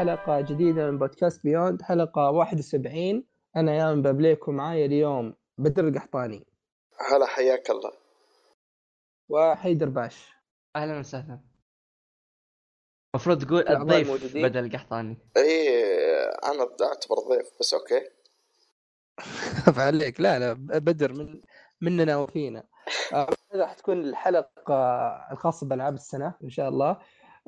حلقة جديدة من بودكاست Beyond حلقة 71 أنا يا بابليك ومعاي اليوم بدر القحطاني. هلا حياك الله. وحيدر باش أهلا وسهلا. المفروض تقول الضيف. بدل القحطاني. إي أنا أعتبر ضيف بس أوكي. عليك لا لا بدر من مننا وفينا. آه، راح تكون الحلقة الخاصة بألعاب السنة إن شاء الله.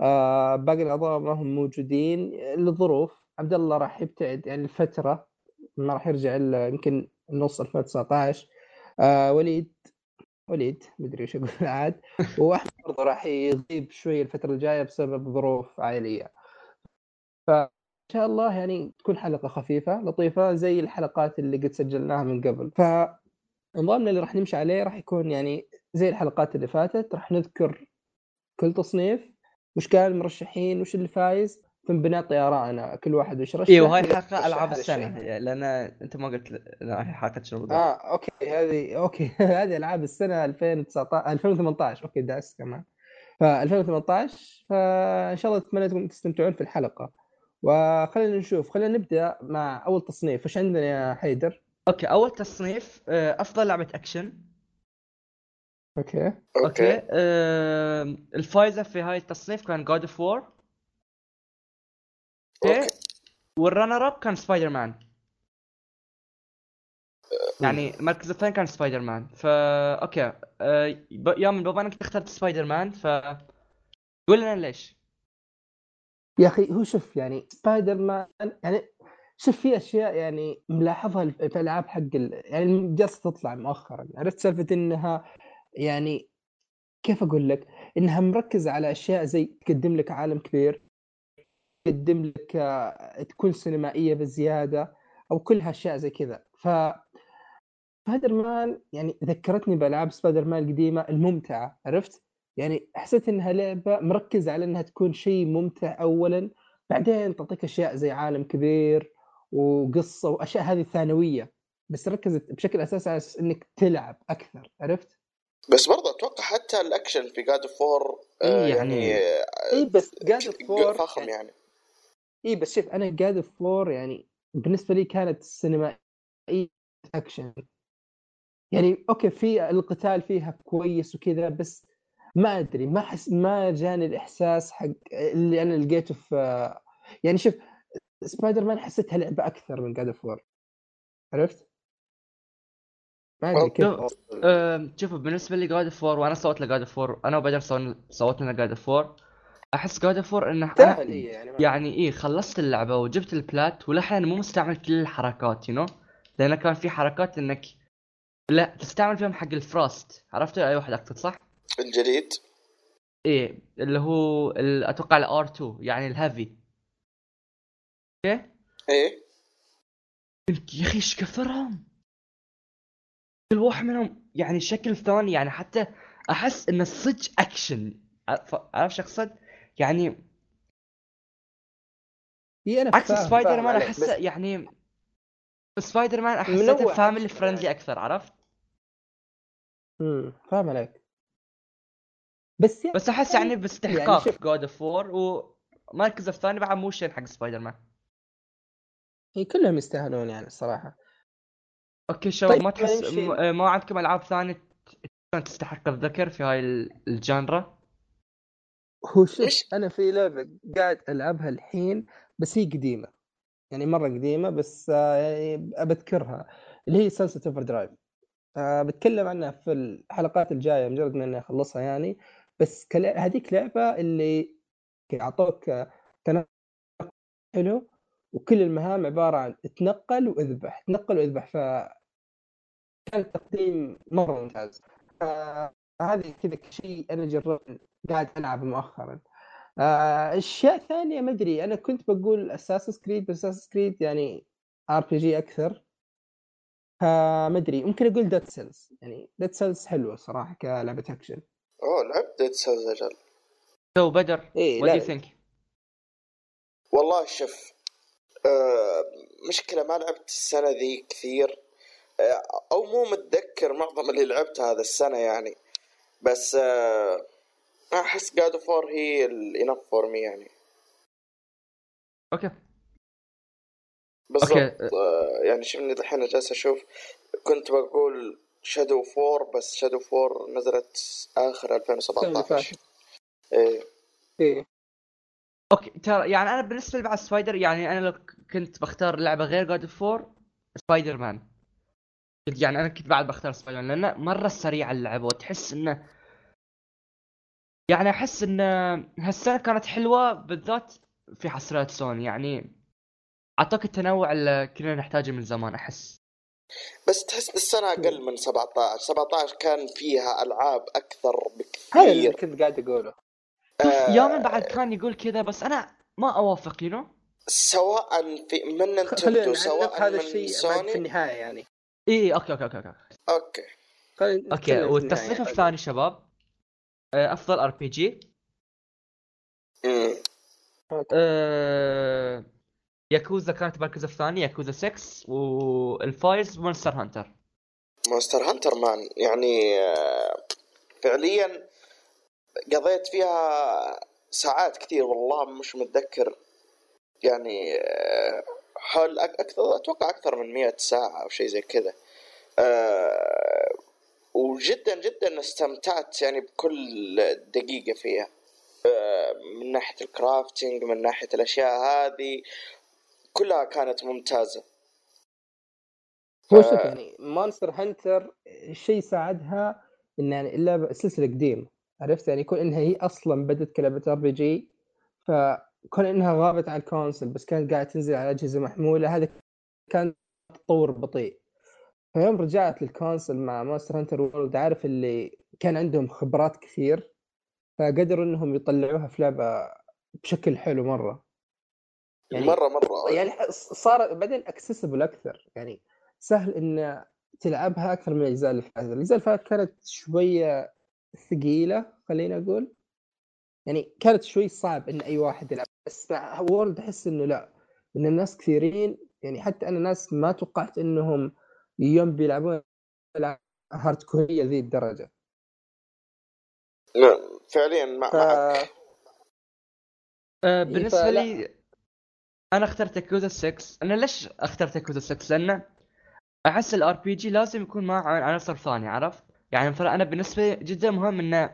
آه، باقي الأعضاء ما هم موجودين. للظروف عبد الله راح يبتعد يعني الفترة ما راح يرجع إلا يمكن نص 2019 آه، وليد وليد مدري وش أقول عاد. واحمد برضه راح يغيب شوي الفترة الجاية بسبب ظروف عائلية. فان شاء الله يعني تكون حلقة خفيفة لطيفة زي الحلقات اللي قد سجلناها من قبل. فنظامنا اللي راح نمشي عليه راح يكون يعني زي الحلقات اللي فاتت. راح نذكر كل تصنيف وش كان المرشحين؟ وش اللي فايز؟ ثم بنعطي آرائنا كل واحد وش رشح أيوه هاي ورشح حلقه ألعاب السنة. الشيء. لأن أنت ما قلت لا هي حلقة شنو؟ آه okay هذه okay هذه ألعاب السنة 2019 2018 okay داس كمان. ف 2018 فإن شاء الله أتمنى أنكم تستمتعون في الحلقة. وخلينا نشوف خلينا نبدأ مع أول تصنيف. وش عندنا يا حيدر؟ okay أول تصنيف آه، أفضل لعبة أكشن. okay. okay. okay. آه، الفايزه في هاي التصنيف كان God of War okay. okay. وال runner up كان سبايدر مان يعني المركز الثاني كان سبايدر مان فا okay. آه، ب- يا من بابا انك اخترت سبايدر مان ف قول لنا ليش. يا أخي هو شوف يعني سبايدر مان يعني شوف في أشياء يعني ملاحظها في العاب حق ال... يعني جالسة تطلع مؤخرا. عرفت سالفة إنها يعني كيف أقول لك؟ إنها مركزة على أشياء زي تقدم لك عالم كبير تقدم لك آه، تكون سينمائية بزيادة أو كلها اشياء زي كذا ف سبايدر مان يعني ذكرتني بألعاب سبايدر مان القديمة الممتعة عرفت؟ يعني حسيت إنها لعبة مركزة على إنها تكون شيء ممتع اولا بعدين تعطيك أشياء زي عالم كبير وقصة وأشياء هذه ثانويه بس ركزت بشكل أساسي على إنك تلعب أكثر عرفت؟ بس برضه أتوقع حتى الأكشن في God of War إيه يعني يعني- اي بس God of War فخم يعني اي بس شوف أنا God of War يعني بالنسبة لي كانت سينمائية أكشن. يعني okay في القتال فيها كويس وكذا بس ما أدري ما حس ما جاني الإحساس حق اللي أنا لقيته في يعني شوف سبايدر مان حسيتها لعبة أكثر من God of War عرفت؟ ما أدري كيف. شوفوا بالنسبة لي God of War وأنا صوت ل God of War أنا وبدر صوتنا صوتنا God of War أحس God of War إنه هي يعني يعني إيه خلصت اللعبة وجبت ال plat ولحين مو مستعمل كل الحركات you know لأن كان في حركات إنك لا تستعمل فيهم حق ال frost عرفت؟ أي واحد أقصد صح؟ الجديد. إيه اللي هو ال- أتوقع ال R2 يعني ال heavy okay؟ إيه. يا أخي إيش كثرهم؟ كل واحد منهم يعني شكل ثاني يعني حتى أحس انه صدق اكشن عرف عرفت شو أقصد؟ يعني هي أنا عكس سبايدر مان أحسه يعني سبايدر مان أحسه family يعني. أكثر عرفت؟ امم فاهم عليك بس يعني بس أحس يعني يعني باستحقاق شوف God of War ومركز الثاني بعد مو شين حق سبايدر مان هي كلهم يستاهلون يعني الصراحة okay شباب طيب ما تحس م- ما عندكم ألعاب ثانية ت- تستحق الذكر في هاي ال- ال genre؟ هو شوف أنا في لعبة قاعد ألعبها الحين بس هي قديمة. يعني مرة قديمة بس آه، يعني بذكرها اللي هي سلسله Overdrive بتكلم عنها في الحلقات الجاية مجرد ما إني أخلصها يعني. بس كلا... هذيك لعبة اللي اعطوك آه، تنقل حلو وكل المهام عبارة عن تنقل وأذبح. تنقل وأذبح. ف كان التقديم مرة ممتاز. آه هذه كذا شيء أنا جربت قاعد ألعب مؤخرا. آه، أشياء ثانية ما أدري أنا كنت بقول Assassin's Creed بس Assassin's Creed يعني RPG أكثر فما أدري ممكن أقول Dead Cells يعني Dead Cells حلوة صراحة كلعبة اكشن أوه لعبت Dead Cells أجل so بدر إيه what think؟ والله شوف آه مشكلة ما لعبت السنة ذي كثير. آه أو مو متذكر معظم اللي لعبته هذا السنة يعني. بس آه أحس God of War هي ال enough for me يعني. okay. بالضبط okay. آه، يعني شوفني الحين جالس أشوف كنت بقول Shadow of War بس Shadow of War نزلت آخر السنة اللي 2017 فاتت. إيه. إيه. okay ترى يعني أنا بالنسبة لي بعد Spider يعني أنا لو كنت بختار لعبة God of War Spider-Man يعني أنا كنت بعد بختار سبايدر مان لأنه مرة سريع اللعبه وتحس إنه يعني أحس إن هالسنة كانت حلوة بالذات في حصريات سوني يعني اعطاك التنوع اللي كنا نحتاجه من زمان أحس. بس تحس السنة أقل من 17 17 كان فيها ألعاب أكثر هذا اللي بكثير. كنت قاعد أقوله. شوف آه، يوما بعد كان يقول كذا بس أنا ما أوافق يو سواء في من نعلق سواء هذا من الشيء بعد في سوني النهاية يعني. اي أوكي أوكي أوكي أوكي. أوكي. خلينا أوكي والتصنيف. الثاني شباب آه، أفضل ار بي جي ياكوزا كانت المركز الثاني ياكوزا 6 والفايز مونستر هانتر. مونستر هانتر مان يعني آه، فعليا قضيت فيها ساعات كثير والله مش متذكر يعني آه، حول أكثر أتوقع أكثر من 100 ساعة أو شيء زي كذا. آه، وجدا جدا استمتعت يعني بكل دقيقة فيها. آه، من ناحية الكرافتنج من ناحية الأشياء هذه كلها كانت ممتازة. هو ف- شوف يعني Monster Hunter الشيء ساعدها إن يعني اللعبه سلسلة قديمة. عرفت يعني كون إنها هي أصلا بدت كلعبة RPG فكون إنها غابت عن ال console بس كانت قاعدة تنزل على أجهزة محمولة هذا كان تطور بطيء. فيوم رجعت لل console مع Monster Hunter World عارف اللي كان عندهم خبرات كثير فقدروا إنهم يطلعوها في لعبة بشكل حلو مرة. يعني- مرة مرة يعني صار بعدين accessible أكثر. يعني سهل إن تلعبها أكثر من الأجزاء اللي فاتت، الأجزاء اللي فاتت كانت شوية ثقيلة خلينا أقول. يعني كانت شوي صعب إن أي واحد يلعب بس مع World أحس إنه لا إن الناس كثيرين يعني حتى أنا ناس ما توقعت إنهم يوم بيلعبون العاب hardcore لهذي الدرجة. نعم، فعليا مع ف... معك آه، بالنسبة فلا- لي أنا اخترت ياكوزا 6 أنا ليش اخترت ياكوزا 6 لأن أحس ال RPG لازم يكون معه عناصر ثانية عرفت؟ يعني مثلا أنا بالنسبة لي جدا مهم ان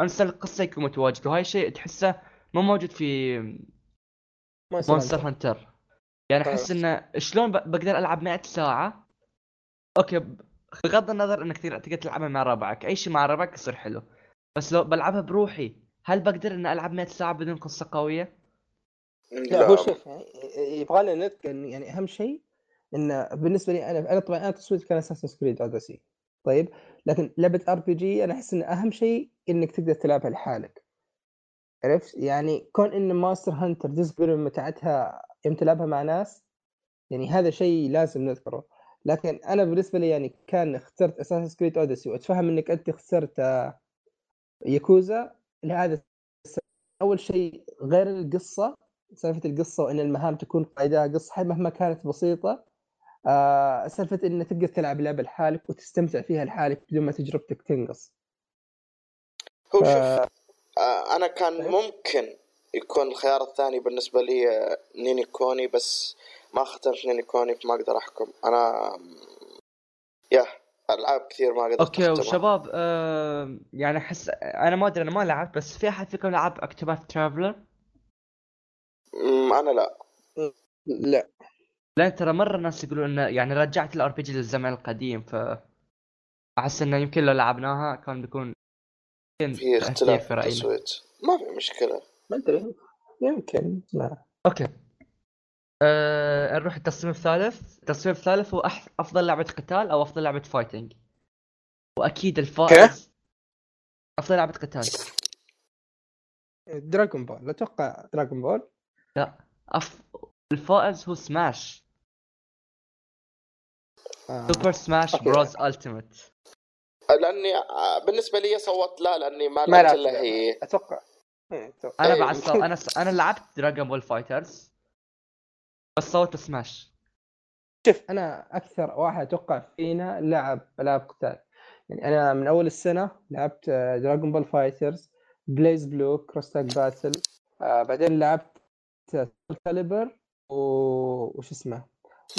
عنصر القصة يكون متواجد وهاي الشيء تحسه مو موجود في Monster Hunter يعني أحس إنه شلون ب- بقدر ألعب 100 ساعة؟ okay بغض النظر إنك تقدر تقدر تلعبها مع ربعك. أي شيء مع ربعك يصير حلو. بس لو بلعبها بروحي هل بقدر ان ألعب 100 ساعة بدون قصة قوية؟ لا هو شوف يعني يبغى لنا يعني أهم شيء إنه بالنسبة لي أنا أنا طبعا أنا تصويت كان Assassin's Creed Odyssey طيب لكن لعبة RPG أنا أحس إن أهم شيء إنك تقدر تلعبها لحالك. عرفت؟ يعني كون إن Monster Hunter جزء من متعتها يوم تلعبها مع ناس يعني هذا شيء لازم نذكره. لكن أنا بالنسبة لي يعني كان اخترت Assassin's Creed Odyssey وأتفهم إنك أنت اخترت آه، ياكوزا لهذا السبب. أول شيء غير القصة سالفة القصة وإن المهام تكون قايدها قصة مهما كانت بسيطة آه سالفة إنك تقدر تلعب لعبة لحالك وتستمتع فيها لحالك بدون ما تجربتك تنقص هو ف- شوف آه، أنا كان فهمت؟ ممكن يكون الخيار الثاني بالنسبة لي آه، نيني كوني بس ما ختمت نيني كوني فما أقدر أحكم أنا يا ألعاب كثير ما قدرت okay. وشباب آه يعني أحس أنا ما أدري أنا ما لعبت بس في أحد فيكم لعب Octopath Traveler؟ أمم، أنا لا لا لأن ترى مرة الناس يقولون انه يعني رجعت ال RPG للزمن القديم ف أحس إنه يمكن لو لعبناها كان بيكون في اختلاف في التصويت ما في مشكلة. ما أدري. يمكن لا. okay. أه نروح التصنيف الثالث. التصنيف الثالث هو أح... أفضل لعبة قتال أو أفضل لعبة fighting وأكيد الفائز أفضل لعبة قتال. Dragon Ball أتوقع Dragon Ball لا. أف... الفائز هو سماش. Super Smash. Bros Ultimate لأني آه، بالنسبة لي صوت لا لأني ما ما لعبت إلا هي. أتوقع. إيه، أتوقع. أنا إيه، بعد يمكن. صو... أنا س... أنا لعبت Dragon Ball FighterZ بس صوت سماش شوف أنا أكثر واحد أتوقع فينا لعب ألعاب قتال. يعني أنا من أول السنة لعبت Dragon Ball FighterZ BlazBlue Cross Tag Battle آه بعدين لعبت Calibur وش اسمه؟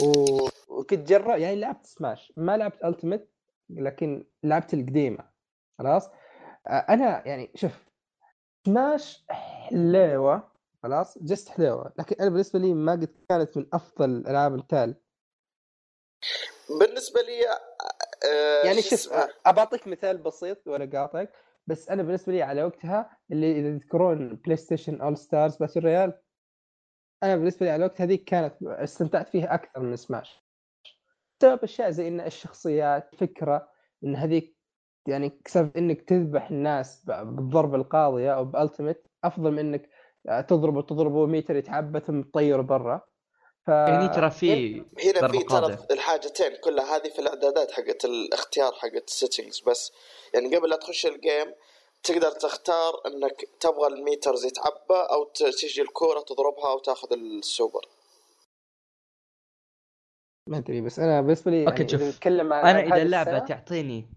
و... وكنت جرب يعني لعبت سماش ما لعبت Ultimate لكن لعبت القديمة. خلاص؟ أنا يعني شوف سماش حليوة. خلاص؟ just حليوة. لكن أنا بالنسبة لي ما قد كانت من أفضل ألعاب القتال بالنسبة لي آه يعني شوف ابى اعطيك مثال بسيط ولا قاطعك. بس أنا بالنسبة لي على وقتها اللي إذا تذكرون PlayStation All-Stars Battle Royale أنا بالنسبة لي على الوقت هذيك كانت استمتعت فيها أكثر من سماش بسبب اشياء زي إن الشخصيات فكرة إن هذيك يعني كسبت إنك تذبح الناس بالضربة القاضية أو ب ultimate أفضل من إنك تضربه تضربه ميتر يتعبى ثم تطيره برا. ف... يعني ترى في هنا في ترى الحاجتين كلها هذه في الإعدادات حقت الاختيار حقت ال settings بس. يعني قبل لا تخش ال game تقدر تختار إنك تبغى ال meters يتعبى أو تجي الكورة تضربها وتاخذ السوبر. ما أدري بس أنا بالنسبة لي okay يعني شوف اتكلم عن أنا إذا اللعبه السنة... تعطيني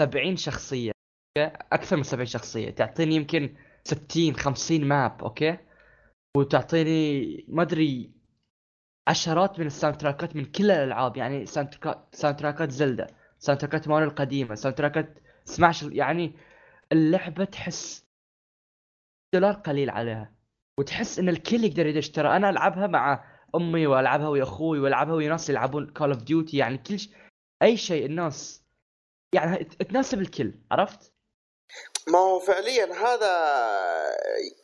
70 شخصية أكثر من 70 شخصية تعطيني يمكن 60 50 map okay؟ وتعطيني ما أدري عشرات من ال soundtrackات من كل الألعاب يعني soundtrackات soundtrackات Zelda soundtrackات Mario القديمة ساوند تراكات سماش يعني اللعبة تحس دولار قليل عليها وتحس إن الكل يقدر يدش. ترى أنا ألعبها مع أمي وألعبها ويا أخوي وألعبها ويا ناس يلعبون Call of Duty يعني كل ش... أي شيء الناس يعني تناسب الكل عرفت؟ ما هو فعليا هذا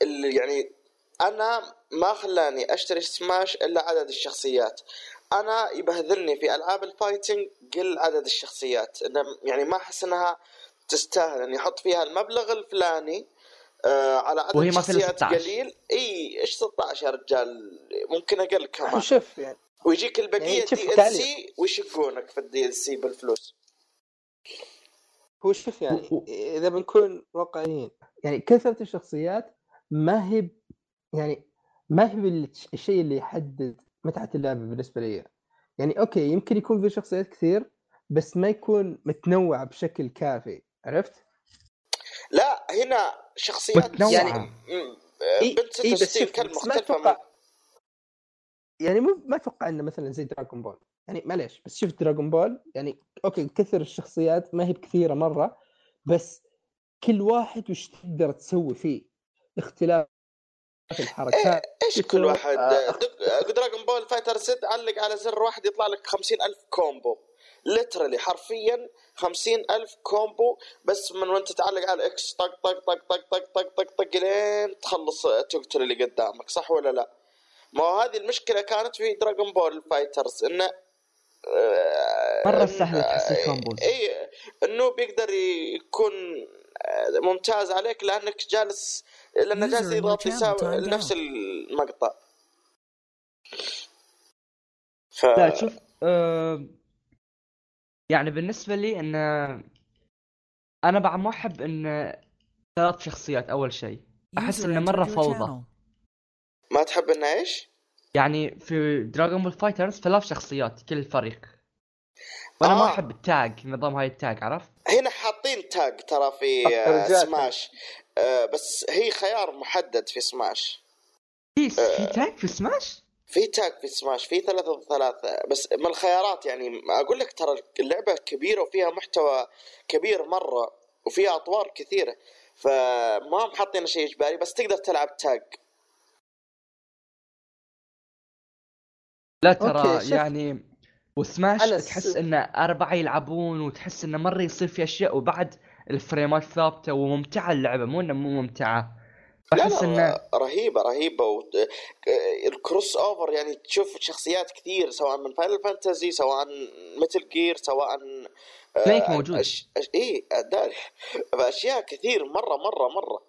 اللي يعني أنا ما خلاني أشتري سماش إلا عدد الشخصيات أنا يبهذلني في ألعاب ال fighting قل عدد الشخصيات يعني ما أحس إنها تستاهل ان يحط فيها المبلغ الفلاني آه على عدد وهي شخصيات قليل. إي إيش 16 يا رجال؟ ممكن أقل كمان. شوف يعني. ويجيك البقية يعني DLC ويشقونك في ال DLC بالفلوس؟ هو شوف يعني إذا بنكون واقعيين يعني كثرة الشخصيات ما هي يعني ما هي الشيء اللي يحدد متعة اللعبه بالنسبة لي. يعني أوكي يمكن يكون في شخصيات كثير بس ما يكون متنوع بشكل كافي. عرفت؟ لا هنا شخصيات متنوعة. يعني بنت إيه ستيل كلمه مختلفة ما يعني مو ما أتوقع إنه مثلا زي دراغون بول يعني معليش بس شفت دراغون بول يعني أوكي كثر الشخصيات ما هي بكثيرة مرة بس كل واحد وش تقدر تسوي فيه اختلاف في الحركات إيش كل واحد آه. دراغون بول فايتر سيد علق على زر واحد يطلع لك خمسين ألف كومبو literally حرفيا خمسين ألف combo بس من وانت تعلق على X طق طق طق طق طق طق طق طق لين تخلص تقتل اللي قدامك صح ولا لا؟ ما هذه المشكلة كانت في Dragon Ball Fighters انه مرة سهل تحس ال combos اي إنه بيقدر يكون ممتاز عليك لأنك جالس لأنه جالس يضغط يساوي نفس المقطع. ف... لا شوف أه... يعني بالنسبة لي إن أنا بعد ما احب إن ثلاث شخصيات أول شيء أحس إنه مرة فوضى ما تحب إنه إيش؟ يعني في Dragon Ball Fighters ثلاث شخصيات كل فريق وأنا آه. ما أحب ال tag نظام هاي ال tag عرفت؟ هنا حاطين tag ترى في آه سماش آه بس هي خيار محدد في سماش في في تاج في سماش؟ في تاج في سماش في ثلاثة ضد ثلاثة. بس من الخيارات يعني أقول لك ترى اللعبة كبيرة وفيها محتوى كبير مرة وفيها أطوار كثيرة. فما هم حاطين شيء إجباري بس تقدر تلعب تاج لا ترى يعني وسماش تحس إنه أربعة يلعبون وتحس إنه مرة يصير في أشياء وبعد الفريمات ثابتة وممتعة اللعبة. مو إنه مو ممتعة. احس انه رهيبة رهيبة و... الكروس أوفر يعني تشوف شخصيات كثير سواء من فاينل فانتزي سواء مثل جير سواء سنيك موجود. أش... أش... اي اشياء كثير مرة مرة مرة.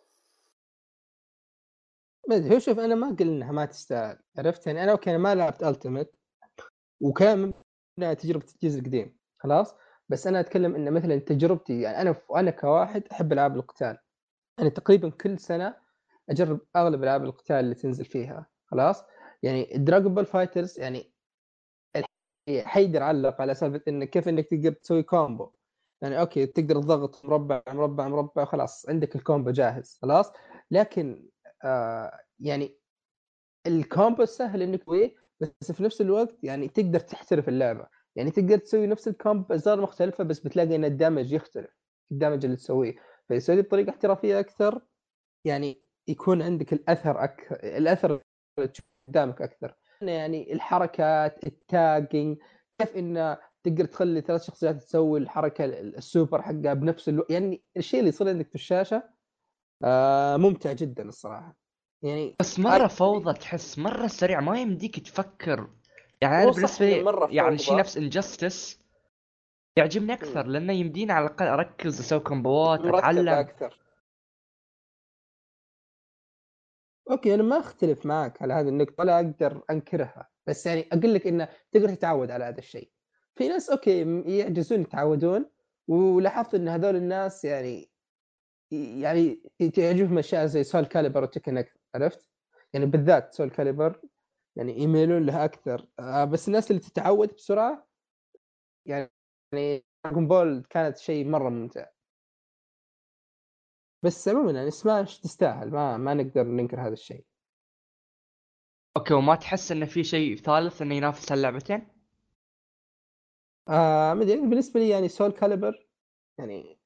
ما ادري هو شوف أنا ما أقول إنها ما تستاهل عرفت؟ يعني أنا أوكي أنا ما لعبت التيمت وكان من تجربة الجزء القديم خلاص؟ بس أنا أتكلم إن مثلا تجربتي يعني أنا أنا كواحد أحب ألعاب القتال. يعني تقريبا كل سنة أجرب أغلب ألعاب القتال اللي تنزل فيها خلاص؟ يعني Dragon Ball Fighters يعني حيدر علق على سالفة انك كيف إنك تقدر تسوي combo يعني أوكي تقدر تضغط مربع مربع مربع خلاص عندك ال combo جاهز خلاص؟ لكن آه يعني ال combo سهل إنك تسويه بس في نفس الوقت يعني تقدر تحترف اللعبة. يعني تقدر تسوي نفس الـ combo بأزرار مختلفة بس بتلاقي إن ال damage يختلف ال damage اللي تسويه. فيسوي بطريقة احترافية أكثر يعني يكون عندك الأثر أكثر الأثر قدامك أكثر. يعني الحركات ال tagging كيف إنه تقدر تخلي ثلاث شخصيات تسوي الحركة السوبر حقها بنفس الوقت يعني الشيء اللي يصير عندك في الشاشة آه ممتع جدا الصراحة. يعني بس مرة فوضى تحس مرة سريع ما يمديك تفكر. يعني أنا بالنسبة لي يعني شيء نفس Injustice يعجبني أكثر لأنه يمديني على الأقل أركز أسوي combo ات أتعلم. أكثر. أوكي أنا ما أختلف معك على هذه النقطة ولا أقدر أنكرها. بس يعني أقول لك إنه تقدر تتعود على هذا الشيء. في ناس أوكي يعجزون يتعودون ولاحظت إن هذول الناس يعني يعني تعجبهم أشياء زي Soulcalibur و Tekken عرفت؟ يعني بالذات Soulcalibur يعني يميلون لها أكثر. آه بس الناس اللي تتعود بسرعة يعني Dragon Ball كانت شيء مرة ممتع. بس عموما يعني سماش تستاهل ما ما نقدر ننكر هذا الشيء. أوكي وما تحس انه في شيء ثالث إنه ينافس اللعبتين؟ آه مدري بالنسبة لي يعني Soulcalibur يعني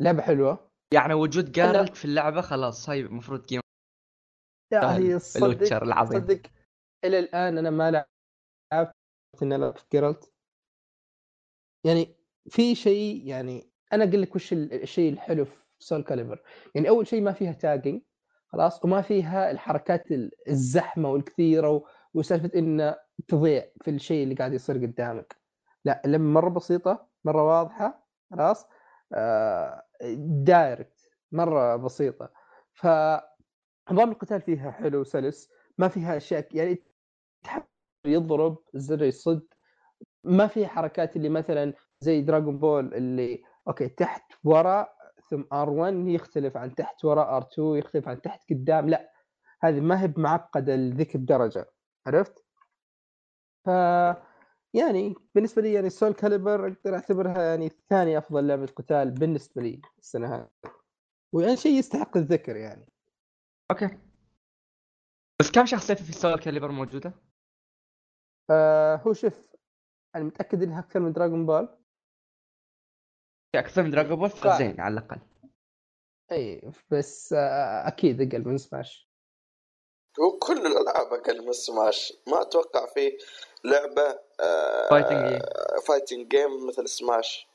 لعبة حلوة. يعني وجود Geralt في اللعبة خلاص هاي المفروض قيمه لا هي صدق العظيم. صدق إلى الآن أنا ما لعبت إني ألعب Geralt يعني في شيء يعني أنا أقول لك وش الشيء الحلو في Soulcalibur يعني أول شيء ما فيها tagging خلاص؟ وما فيها الحركات الزحمة والكثيرة وسالفة انه تضيع في الشيء اللي قاعد يصير قدامك. لا اللعبه مرة بسيطة مرة واضحة خلاص؟ آه direct مرة بسيطة. ف نظام القتال فيها حلو وسلس ما فيها أشياء يعني يضرب الزر يصد. ما في حركات اللي مثلا زي Dragon Ball اللي أوكي تحت وراء ثم R1 يختلف عن تحت وراء R2 يختلف عن تحت قدام لا هذه ما هي بمعقدة لذيك الدرجه عرفت؟ ف يعني بالنسبة لي يعني Soulcalibur أقدر أعتبرها يعني ثاني أفضل لعبة قتال بالنسبة لي السنة هذه ويعني شيء يستحق الذكر يعني okay بس كم شخصيه في Soulcalibur موجودة؟ آه هو شوف أنا متأكد إنها أكثر من Dragon Ball أكثر من Dragon Ball فزين على الأقل. إي بس آه أكيد أقل من سماش هو كل الألعاب أقل من Smash ما أتوقع في لعبة fighting fighting game مثل Smash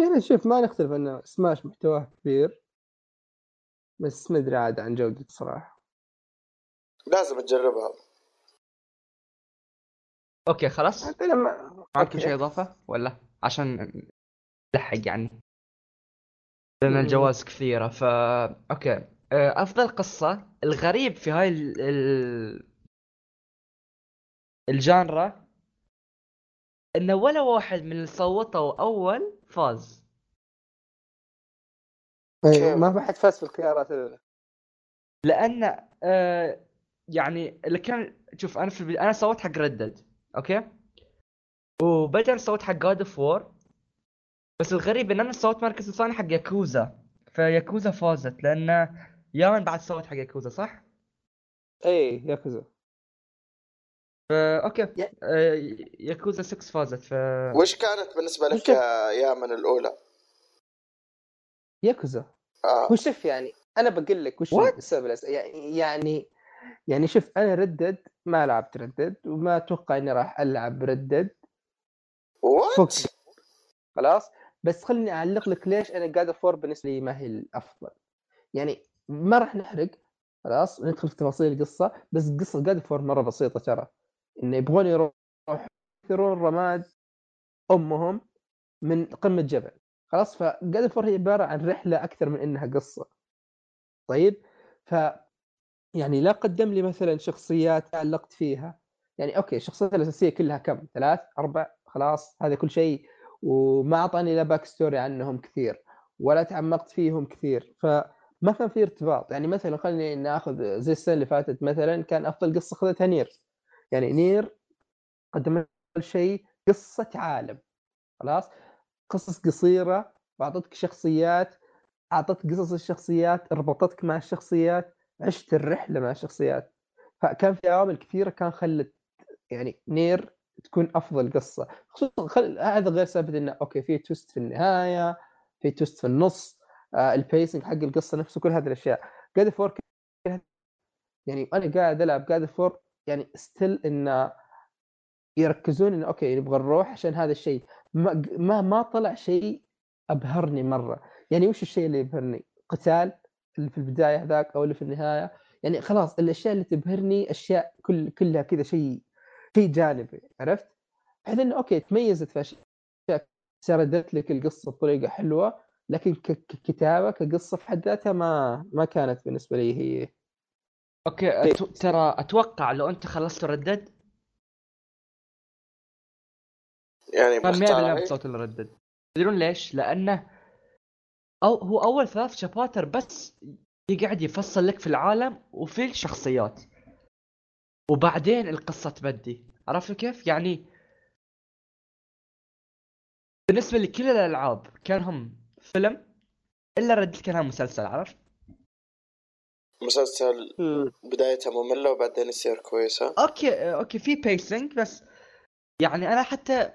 يعني شوف ما نختلف إن سماش محتواه كبير بس ما أدري عاد عن جودة صراحة. لازم تجربها. okay خلاص. لما... معكم شيء إضافة؟ ولا؟ عشان نلحق يعني. لأن الجوائز كثيرة فا okay. آه، أفضل قصة الغريب في هاي ال... ال genre إنه ولا واحد من اللي صوتوا أول فاز. إيه ما في حد فاز في الخيارات الأولى. لأن آه يعني اللي كان شوف أنا في البداية أنا صوت حق Red Dead okay؟ وبعدين صوت حق God of War بس الغريب إن أنا صوت المركز الثاني حق ياكوزا. فياكوزا فازت لأن يا من بعد صوت حق ياكوزا صح؟ إيه ياكوزا. فا okay. آه، ياكوزا 6 فازت ف وش كانت بالنسبة لك يا يامن الأولى؟ ياكوزا. آه. وشوف يعني أنا بقول لك وش السبب يعني يعني شوف أنا Red Dead ما لعبت Red Dead وما أتوقع إني راح ألعب Red Dead وات خلاص؟ بس خليني أعلق لك ليش أنا God of War بالنسبة لي ما هي الأفضل. يعني ما راح نحرق خلاص؟ ندخل في تفاصيل القصة بس قصه God of War مرة بسيطة ترى. انه يبغون يروح ينثرون رماد أمهم من قمة جبل. خلاص؟ ف God of War هي عبارة عن رحلة أكثر من إنها قصة. طيب؟ ف يعني لا قدم لي مثلا شخصيات تعلقت فيها. يعني okay الشخصيات الأساسية كلها كم؟ ثلاث أربع؟ خلاص هذا كل شيء. وما أعطاني لا backstory عنهم كثير ولا تعمقت فيهم كثير. فما كان في ارتباط. يعني مثلا خليني نأخذ زي السنة اللي فاتت مثلا كان أفضل قصة اخذتها Nier. يعني Nier قدم شيء قصة عالم. خلاص؟ قصص قصيرة وأعطتك شخصيات أعطتك قصص الشخصيات ربطتك مع الشخصيات عشت الرحلة مع الشخصيات. فكان في عوامل كثيرة كان خلت يعني Nier تكون أفضل قصة. خصوصا خل... هذا غير سالفه إنه okay في twist في النهاية في twist في النص آه ال pacing حق القصة نفسه كل هذه الأشياء. God of War يعني أنا قاعد ألعب God of War يعني still إنه يركزون إنه okay نبغى نروح عشان هذا الشيء. ما ما, ما طلع شيء أبهرني مرة. يعني وش الشيء اللي يبهرني؟ قتال اللي في البداية هذاك أو اللي في النهاية. يعني خلاص الأشياء اللي تبهرني أشياء كل كلها كذا شيء شيء جانبي عرفت؟ بحيث إنه okay تميزت في أشياء سردت لك القصة بطريقة حلوة لكن ككتابه كقصة في حد ذاتها ما ما كانت بالنسبة لي هي. okay أتو... ترى أتوقع لو أنت خلصت Red Dead يعني كان 100% مختار بصوت ال Red Dead. تدرون ليش؟ لأنه أو هو أول ثلاث chapters بس يقعد يفصل لك في العالم وفي الشخصيات. وبعدين القصة تبدي عرفت كيف؟ يعني بالنسبة لكل الألعاب كانهم فيلم إلا Red Dead كانها مسلسل عرفت؟ مسلسل بدايته مملة وبعدين يصير كويسة okay okay في pacing بس يعني أنا حتى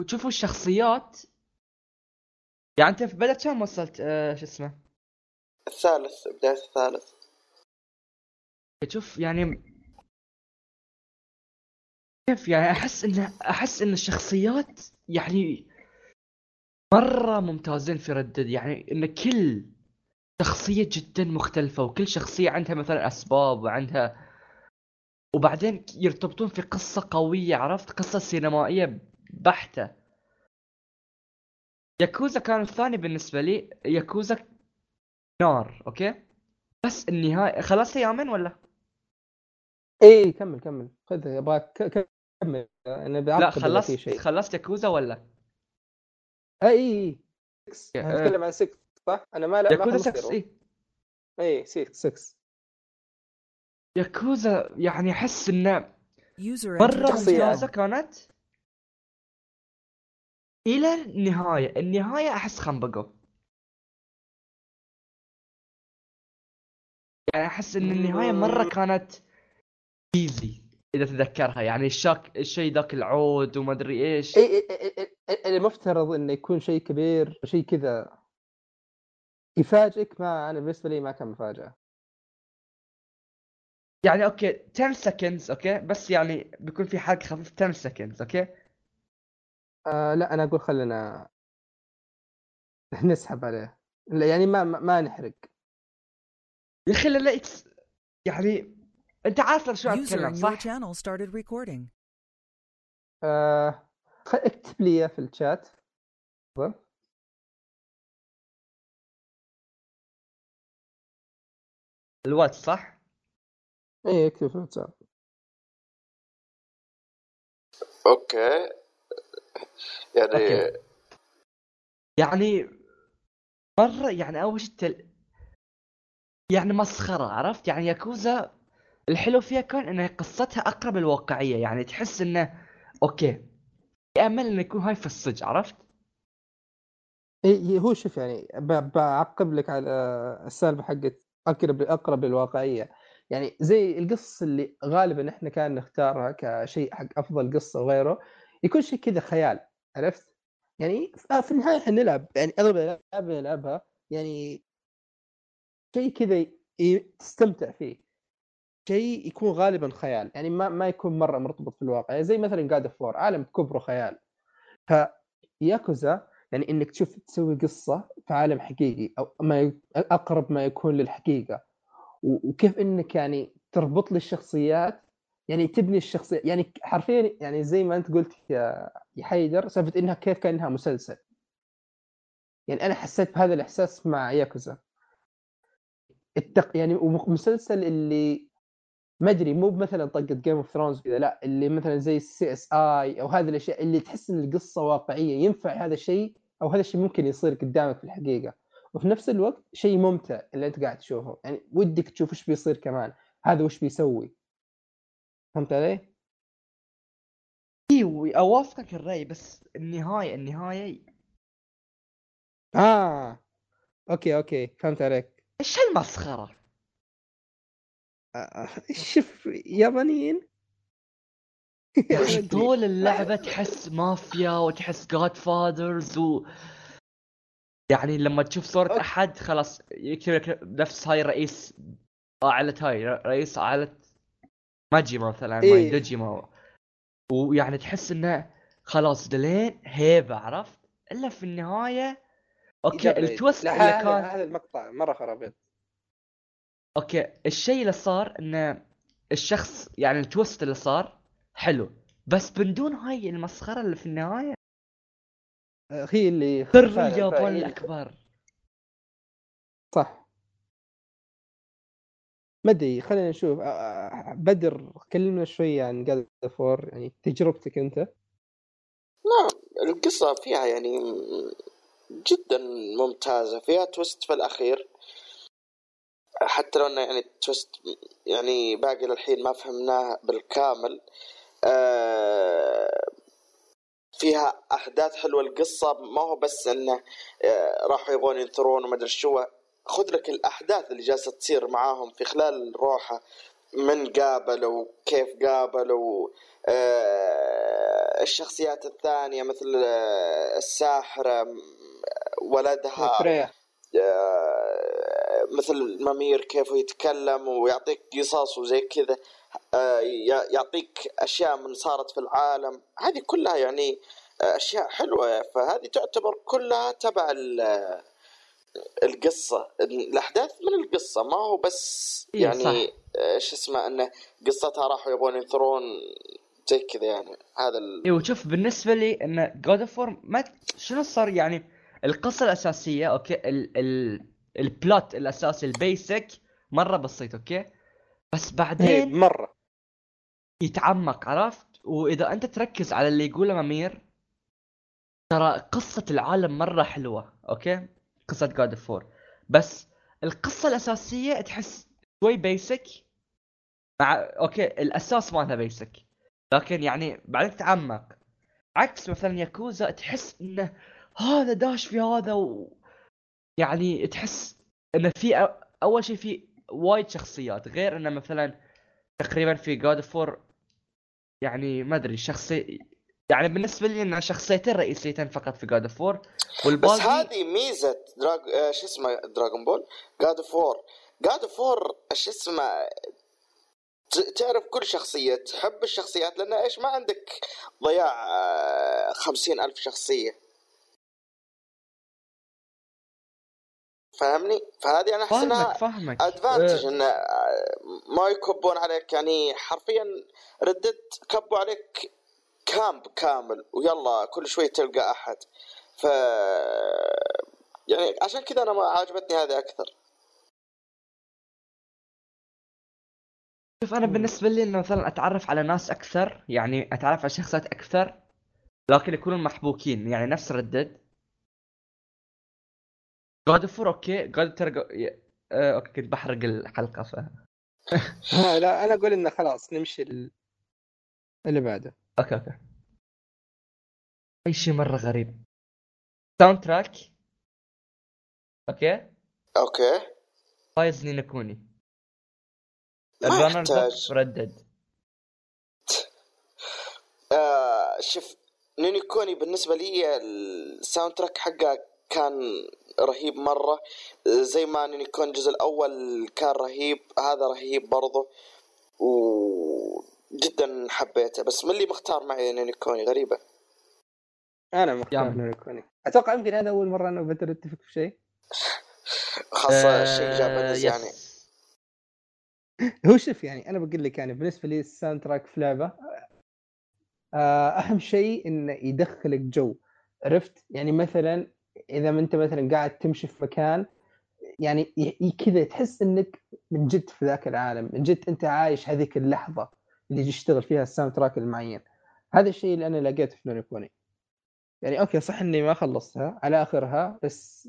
وتشوفوا الشخصيات يعني أنت في بدأت كم وصلت آه شو اسمه؟ الثالث بداية الثالث شوف يعني كيف يعني أحس إن أحس إن الشخصيات يعني مرة ممتازين في ردد يعني إن كل شخصية جدا مختلفة وكل شخصية عندها مثلا أسباب وعندها وبعدين يرتبطون في قصة قوية عرفت؟ قصة سينمائية بحتة. ياكوزا كان الثاني بالنسبة لي ياكوزا نار أوكي؟ بس النهاية خلصت يامن ولا؟ اي كمل كمل خذ ابغاك ك- كمل أنا لا خلصت شيء خلصت ياكوزا ولا اي اي 6. نتكلم عن 6 صح؟ أنا ما لا ما ياكوزا خلصت 6 زيرو. اي اي 6 6 ياكوزا يعني أحس إنه مره. ممتازه. كانت إلى النهاية النهاية أحس خنبقوا يعني أحس إن النهاية مرة كانت إيزي. إذا تتذكرها يعني الشاك الشيء ذاك العود وما أدري إيش. إي المفترض إنه يكون شيء كبير شيء كذا يفاجئك ما أنا بالنسبة لي ما كان مفاجأة. يعني okay 10 seconds okay؟ بس يعني بيكون في حرق خفيف 10 seconds okay؟ آه لا أنا أقول خلينا نسحب عليه. لا يعني ما ما, ما نحرق. يا أخي لا. يعني انت عارف شو اتكلم صح؟ channel started recording. آه خ- اكتب لي إياه في الشات. الواتس صح؟ اي اكتب في الواتساب okay يعني okay. يعني مرة يعني أول شيء التل... يعني مسخرة عرفت؟ يعني ياكوزا الحلو فيها كان انها قصتها أقرب الواقعية يعني تحس إنه okay في امل إنه يكون هاي في الصج عرفت؟ إي هو شوف يعني بعقب لك على السالفة حقت أقرب أقرب للواقعية يعني زي القصص اللي غالبا إحنا كان نختارها كشيء حق أفضل قصة وغيره يكون شيء كذا خيال عرفت؟ يعني في النهاية إحنا نلعب يعني أغلب الألعاب اللي نلعبها يعني شيء كذا تستمتع فيه شيء يكون غالبا خيال. يعني ما ما يكون مرة مرتبط في الواقع يعني زي مثلا of War عالم كبره خيال. فياكوزا يعني إنك تشوف تسوي قصة في عالم حقيقي أو ما أقرب ما يكون للحقيقة. وكيف إنك يعني تربط لي الشخصيات يعني تبني الشخصية. يعني حرفيا يعني زي ما أنت قلت يا يا حيدر سالفة إنها كيف كأنها مسلسل. يعني أنا حسيت بهذا الإحساس مع ياكوزا. التق... يعني ومسلسل اللي ما أدري مو مثلا طقة Game of Thrones كذا لا اللي مثلا زي ال CSI أو هذه الأشياء اللي تحس إن القصة واقعية ينفع هذا الشيء أو هذا الشيء ممكن يصير قدامك في الحقيقة وفي نفس الوقت شيء ممتع اللي أنت قاعد تشوفه يعني ودك تشوف إيش بيصير كمان هذا وش بيسوي فهمت علي؟ أيوه اوافقك الرأي بس النهاية النهاية آه أوكي أوكي فهمت عليك إيش هالمسخرة؟ شوف يابانيين. طول اللعبة تحس مافيا وتحس جاد فادرز و يعني لما تشوف صورة. أحد خلاص يكتب نفس هاي رئيس عائلة هاي رئيس عائلة ماجيما مثلا إيه. ماي دوجيما ويعني تحس إنه خلاص دلين هيبة عرفت؟ إلا في النهاية أوكي لا، اللي كان هذا المقطع مرة خرابيط أوكي الشيء اللي صار انه الشخص يعني ال twist اللي صار حلو بس من دون هاي المسخرة اللي في النهاية آه، هي اللي سر اليابان الأكبر. صح. ما أدري خلينا نشوف. بدر كلمنا شوي عن God of War يعني تجربتك أنت؟ نعم القصة فيها يعني جدا ممتازة فيها twist في الأخير. حتى لو إنه يعني تويست يعني باقي للحين ما فهمناه بالكامل آه، فيها أحداث حلوة القصة ما هو بس إنه آه، راحوا يبغون ينثرون وما أدري شو خذ لك الأحداث اللي جالسة تصير معاهم في خلال روحه من قابلوا كيف قابلوا آه، الشخصيات الثانية مثل آه، الساحرة ولدها فريا مثل ممير كيف يتكلم ويعطيك قصص وزي كذا آه، يعطيك أشياء من صارت في العالم. هذه كلها يعني آه، أشياء حلوة. فهذه تعتبر كلها تبع ال- القصة. الأحداث من القصة ما هو بس إيه، يعني صح. آه، شو اسمه انه قصتها راحوا يبغون ينثرون زي كذا يعني. هذا ال... أيوه شوف بالنسبة لي إن God of War ما شنو صار يعني؟ القصة الأساسية أوكي ال ال ال plot الاساسي ال basic مرة بسيط أوكي؟ بس إيه، بعدين مرة. يتعمق عرفت؟ وإذا أنت تركز على اللي يقوله Mimir ترى قصة العالم مرة حلوة أوكي؟ قصة God of War بس القصة الأساسية تحس شوي basic مع أوكي؟ الأساس مالها basic لكن يعني بعدين تتعمق. عكس مثلا ياكوزا تحس إنه هذا داش في هذا و... يعني تحس انه في. أول شيء في وايد شخصيات غير إنه مثلا تقريبا في God of War يعني ما أدري شخصي يعني بالنسبة لي إنه شخصيتين رئيسيتين فقط في God of War بس والباقي هذه ميزة دراج... آه، شو اسمه Dragon Ball جاد فور جاد فور شو اسمه تعرف كل شخصية تحب الشخصيات لأن إيش ما عندك ضياع آه، خمسين ألف شخصية. فاهمني فهذه أنا أحس فاهمك إنها فاهمك ادفانتج إن آه، ما يكبون عليك يعني حرفيا ردت كبوا عليك كامب كامل ويلا كل شوي تلقى أحد. ف يعني عشان كذا أنا ما عجبتني هذه أكثر. شوف أنا بالنسبة لي إنه مثلا أتعرف على ناس أكثر يعني أتعرف على شخصيات أكثر لكن يكونوا محبوكين يعني نفس Red Dead. God of War أوكي. God ترى آه، أوكي كنت بحرق الحلقة ف لا أنا أقول إنه خلاص نمشي ال- اللي بعده. أوكي أوكي. أي شيء مرة غريب. soundtrack أوكي. أوكي. فايز Ni no Kuni ال runners up يحتاج. Red Dead. آه شوف Ni no Kuni بالنسبة لي ال soundtrack حقه كان رهيب مرة. زي ما Ni no Kuni الجزء الأول كان رهيب هذا رهيب برضه وجدا حبيته. بس من اللي مختار معي Ni no Kuni غريبة. أنا مختار يلا. Ni no Kuni أتوقع يمكن هذا أول مرة أنا وبدر نتفق في شيء. خاصة الشيء Japanese آه، يعني. هو شوف يعني أنا بقول لك يعني بالنسبة لي ال soundtrack في لعبة آه، أهم شيء إنه يدخلك جو. عرفت؟ يعني مثلا إذا ما أنت مثلا قاعد تمشي في مكان يعني كذا تحس إنك من جد في ذاك العالم من جد أنت عايش هذيك اللحظة اللي يشتغل فيها ال soundtrack المعين. هذا الشيء اللي أنا لقيته في Ni no Kuni يعني أوكي صح إني ما خلصتها على آخرها بس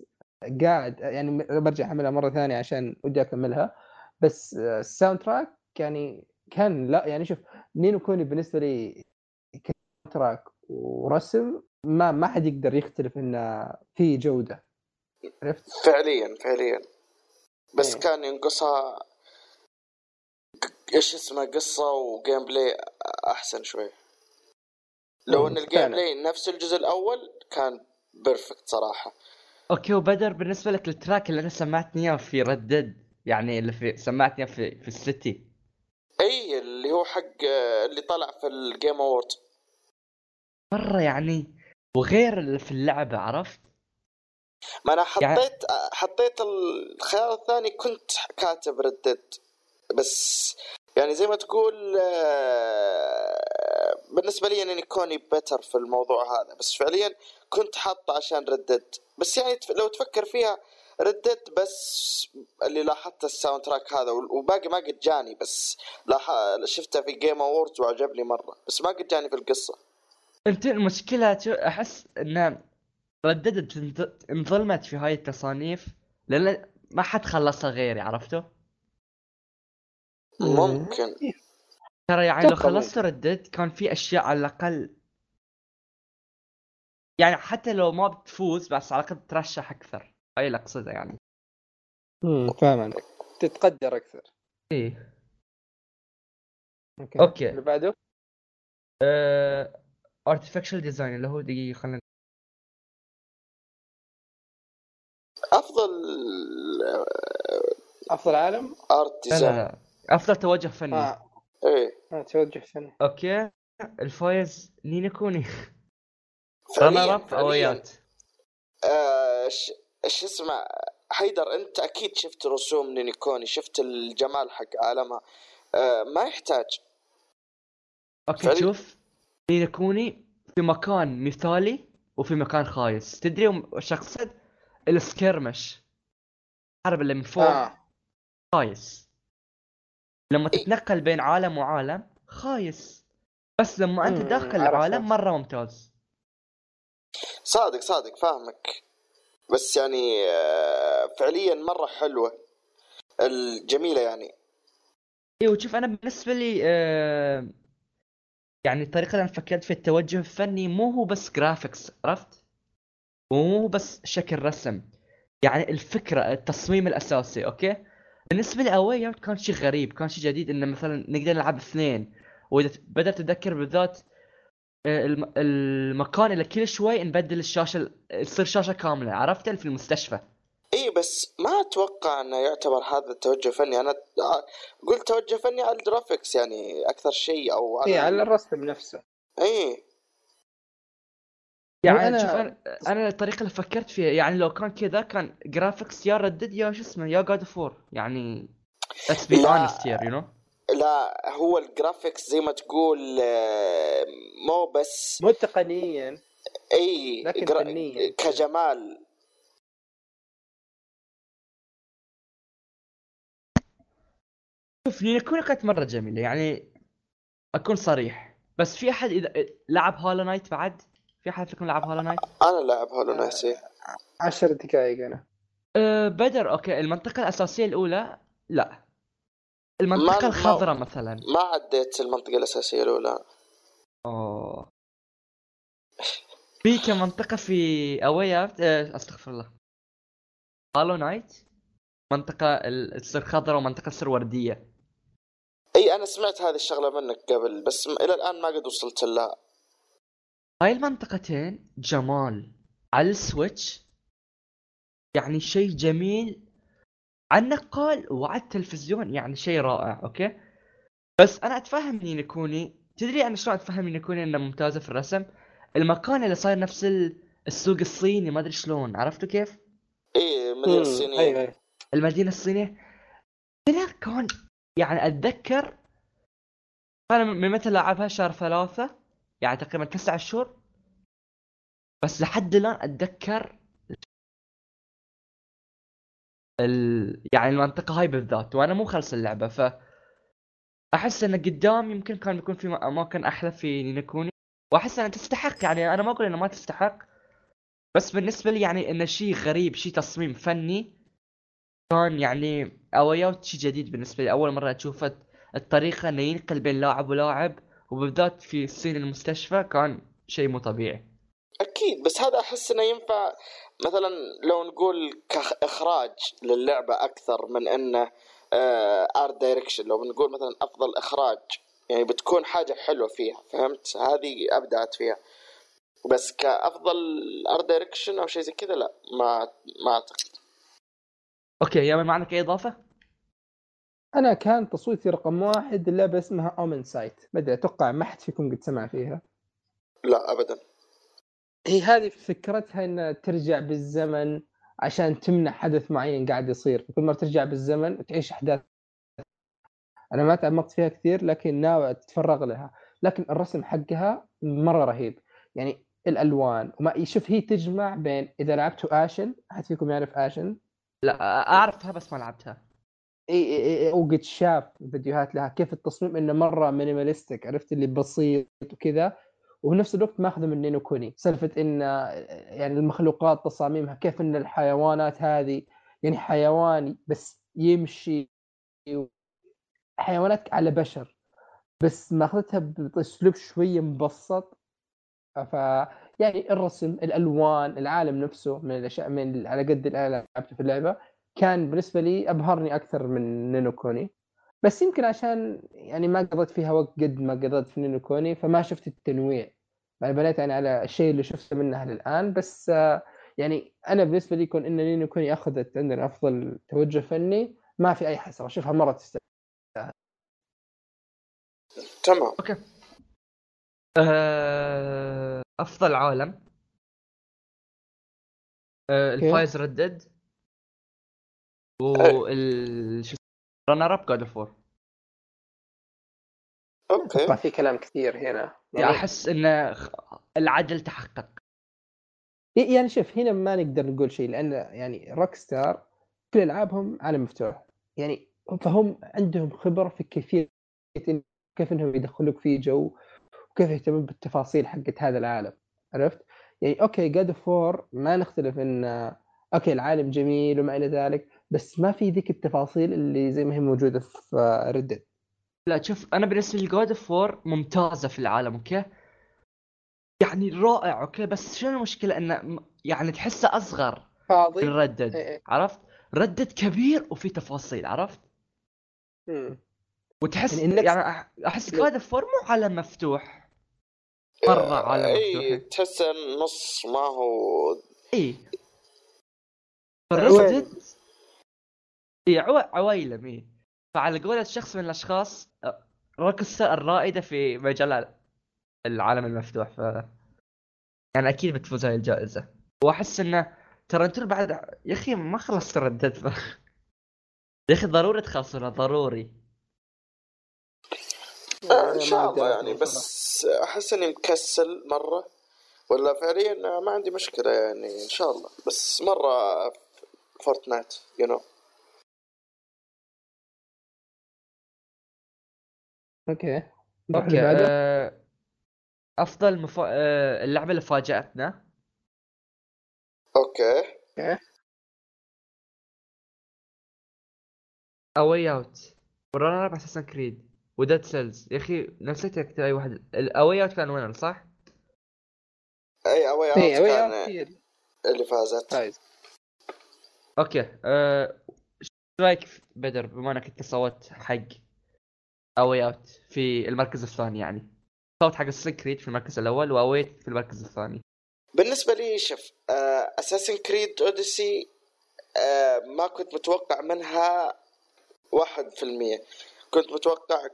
قاعد يعني برجع أعملها مرة ثانية عشان ودي أكملها. بس ال soundtrack يعني كان لا يعني شوف Ni no Kuni بالنسبة لي track ورسم ما ما حد يقدر يختلف انه في جودة عرفت؟ فعليا فعليا بس إيه. كان ينقصها إيش اسمه قصة و gameplay أحسن شوي لو مم، إن ال gameplay نفس الجزء الأول كان perfect صراحة okay وبدر بالنسبة لك ال track اللي أنا سمعتني إياه في Red Dead يعني اللي في سمعتني في في ال city أي اللي هو حق اللي طلع في ال Game Awards مرة يعني وغير في اللعبة عرفت؟ ما أنا يعني- حطيت حطيت الخيار الثاني كنت كاتب Red Dead بس يعني زي ما تقول آه، بالنسبة لي Ni no Kuni better في الموضوع هذا. بس فعليا كنت حاطه عشان Red Dead بس يعني لو تفكر فيها Red Dead بس اللي لاحظت ال soundtrack هذا وباقي ما قد جاني بس لاح... شفته في Game Awards وعجبني مرة. بس ما قد جاني في القصة. انت المشكلة شو- أحس ان Red Dead انظ- انظلمت في هاي التصانيف لأن ما حد خلصها غيري عرفته؟ ممكن. ترى يعني لو خلصت Red Dead كان في أشياء على الأقل يعني حتى لو ما بتفوز بس على الأقل ترشح أكثر. هاي اللي أقصده يعني. امم فاهم عليك تتقدر أكثر. إيه. okay. okay. اللي بعده؟ artificial design اللي هو دقيقة خلينا أفضل أفضل عالم؟ art لا لا design لا. أفضل توجه فني. آه, إيه. آه توجه سنة okay. الفايز Ni no Kuni. runner up. A Way Out آه، ش إيش اسمه حيدر أنت أكيد شفت رسوم نينيكوني شفت الجمال حق عالمها. آه، ما يحتاج. أوكي فعلي- شوف. نيني كوني في مكان مثالي وفي مكان خايس. تدري وش اقصد؟ السكرمش الحرب اللي من فوق آه. خايس. لما. تتنقل بين عالم وعالم خايس. بس لما أنت داخل العالم. مرة ممتاز. صادق صادق فاهمك. بس يعني آه، فعليا مرة حلوة. الجميلة يعني. أيوه شوف أنا بالنسبة لي آه يعني الطريقة اللي أنا فكرت في التوجه الفني مو هو بس graphics عرفت؟ ومو بس شكل رسم يعني الفكرة التصميم الأساسي okay؟ بالنسبة لي أوي كان شيء غريب كان شيء جديد انه مثلا نقدر نلعب اثنين وإذا بدأت أتذكر بالذات آه، الم- المكان اللي كل شوي نبدل الشاشة تصير شاشة كاملة عرفت في المستشفى بس ما أتوقع إنه يعتبر هذا التوجه فني. أنا قلت توجه فني على ال graphics يعني أكثر شيء أو اي على الرسم نفسه. اي يعني أنا- شوف أنا أنا الطريقة اللي فكرت فيها يعني لو كان كذا كان graphics يا Red Dead يا شو اسمه يا God of War يعني let's be لا. honest here you know? لا هو ال graphics زي ما تقول آه، مو بس مو تقنيا اي لكن جرا- فنياً. كجمال. شوف Ni no Kuni كانت مرة جميلة يعني أكون صريح. بس في أحد إذا لعب Hollow Knight بعد؟ في أحد فيكم لعب Hollow Knight؟ أنا لاعب Hollow Knight إيه. عشر دقائق أنا. أه بدر okay. المنطقة الأساسية الأولى؟ لا. المنطقة ما- الخضراء مثلا. ما عديت المنطقة الأساسية الأولى. أوه. في كم منطقة في A Way أه أستغفر الله. Hollow Knight؟ منطقة ال- تصير خضراء ومنطقة تصير وردية. اي أنا سمعت هذه الشغلة منك قبل بس إلى الآن ما قد وصلت لها. هاي المنطقتين جمال على ال Switch يعني شيء جميل. على النقال وعلى التلفزيون يعني شيء رائع okay؟ بس أنا أتفهم Ni no Kuni تدري أنا شلون أتفهم Ni no Kuni انها ممتازة في الرسم؟ المكان اللي صاير نفس ال- السوق الصيني ما أدري شلون عرفتوا كيف؟ اي مدينة مم، الصينية أيوه أيوه. المدينة الصينية. هنا كان يعني أتذكر أنا من متى لعبها؟ شهر ثلاثة. يعني تقريبا تسعة شهور. بس لحد الآن أتذكر ال... يعني المنطقة هاي بالذات وأنا مو خلص اللعبة ف أحس إن قدام يمكن كان بيكون في أماكن أحلى في نينكوني وأحس إنها تستحق يعني أنا ما أقول إنها ما تستحق. بس بالنسبة لي يعني إنه شيء غريب شيء تصميم فني كان يعني اويوت شيء جديد بالنسبة لي. أول مرة أشوفه الطريقة انه ينقل بين لاعب ولاعب وبالذات في الصين المستشفى كان شيء مو طبيعي. أكيد بس هذا أحس إنه ينفع مثلا لو نقول كإخراج للعبة أكثر من إنه art direction لو بنقول مثلا أفضل إخراج يعني بتكون حاجة حلوة فيها فهمت؟ هذه أبدعت فيها. بس كأفضل art direction أو شيء زي كذا لا ما ما أعتقد. okay يا ما عندك اي اضافه؟ أنا كان تصويتي رقم واحد اللعبه اسمها Omensight ما أدري أتوقع ما حد فيكم قد سمع فيها. لا ابدا. هي هذه فكرتها إنها ترجع بالزمن عشان تمنع حدث معين قاعد يصير. كل مرة ترجع بالزمن وتعيش أحداث. أنا ما تعمقت فيها كثير لكن ناوي أتفرغ لها. لكن الرسم حقها مرة رهيب. يعني الألوان وما شوف هي تجمع بين إذا لعبتوا Ashen أحد فيكم يعرف Ashen؟ لا أعرفها بس ما لعبتها. إي وقد شاف فيديوهات لها كيف التصميم إنه مرة minimalistic عرفت اللي بسيط وكذا. وفي الوقت ماخذه من Ni no Kuni. سالفة إن يعني المخلوقات تصاميمها كيف إن الحيوانات هذه يعني حيوان بس يمشي حيوانات على بشر بس ماخذتها بأسلوب شوية مبسط. ف يعني الرسم الألوان العالم نفسه من الأشياء من على قد اللي لعبته في اللعبة. كان بالنسبة لي أبهرني أكثر من نينو كوني. بس يمكن عشان يعني ما قضيت فيها وقت قد ما قضيت في نينو كوني فما شفت التنويع. يعني بنيت يعني على الشيء اللي شفته منها للآن. بس يعني أنا بالنسبة لي يكون إن نينو كوني أخذت عندنا أفضل توجه فني ما في أي حسره أشوفها مرة تستاهل. تمام. okay. أه... أفضل عالم. أه... الفايز Red Dead. وال شو runner up God of War okay. في كلام كثير هنا. يعني أحس إن العدل تحقق. يعني شوف هنا ما نقدر نقول شيء لأن يعني Rockstar كل ألعابهم عالم مفتوح. يعني فهم عندهم خبرة في كيفية كيف إنهم يدخلوك في جو وكيف يهتمون بالتفاصيل حقت هذا العالم. عرفت؟ يعني okay God of War ما نختلف إن okay العالم جميل وما إلى ذلك بس ما في ذيك التفاصيل اللي زي ما هي موجودة في Red Dead لا شوف أنا بالنسبة لي God of War ممتازة في العالم okay؟ يعني رائع okay؟ بس شنو المشكلة؟ انه يعني تحسه أصغر فاضي. Red Dead إيه، إيه. عرفت؟ Red Dead كبير وفي تفاصيل عرفت؟ مم. وتحس يعني, يعني أحس God of War مو عالم مفتوح. مرة عالم مفتوح. اي تحس النص ما هو إي. Red Dead إي عو... عويلم إي. فعلى قولة شخص من الأشخاص Rockstar الرائدة في مجال العالم المفتوح ف يعني أكيد بتفوز هاي الجائزة. وأحس إنه ترى أنتم بعد يا أخي ما خلصت Red Dead ف... يا أخي ضروري تخلصونها ضروري. آه إن شاء الله يعني بس أحس إني مكسل مرة. ولا فعليا ما عندي مشكلة يعني إن شاء الله. بس مرة Fortnite you you know. okay. okay آه، أفضل مف... آه، اللعبة اللي فاجأتنا. okay. okay. A Way Out و runner up Assassin's Creed و Dead Cells يا أخي نسيت اكتب أي واحد. ال A Way Out كان winner صح؟ أي A Way Out اي كان اوت اللي فازت. فايز okay أه... إيش رأيك بدر بما إنك أنت صوت حق A Way Out في المركز الثاني يعني. صوت حق Assassin's Creed في المركز الأول و A Way Out في المركز الثاني. بالنسبة لي شوف Assassin's Creed Odyssey ما كنت متوقع منها واحد في المية. كنت متوقع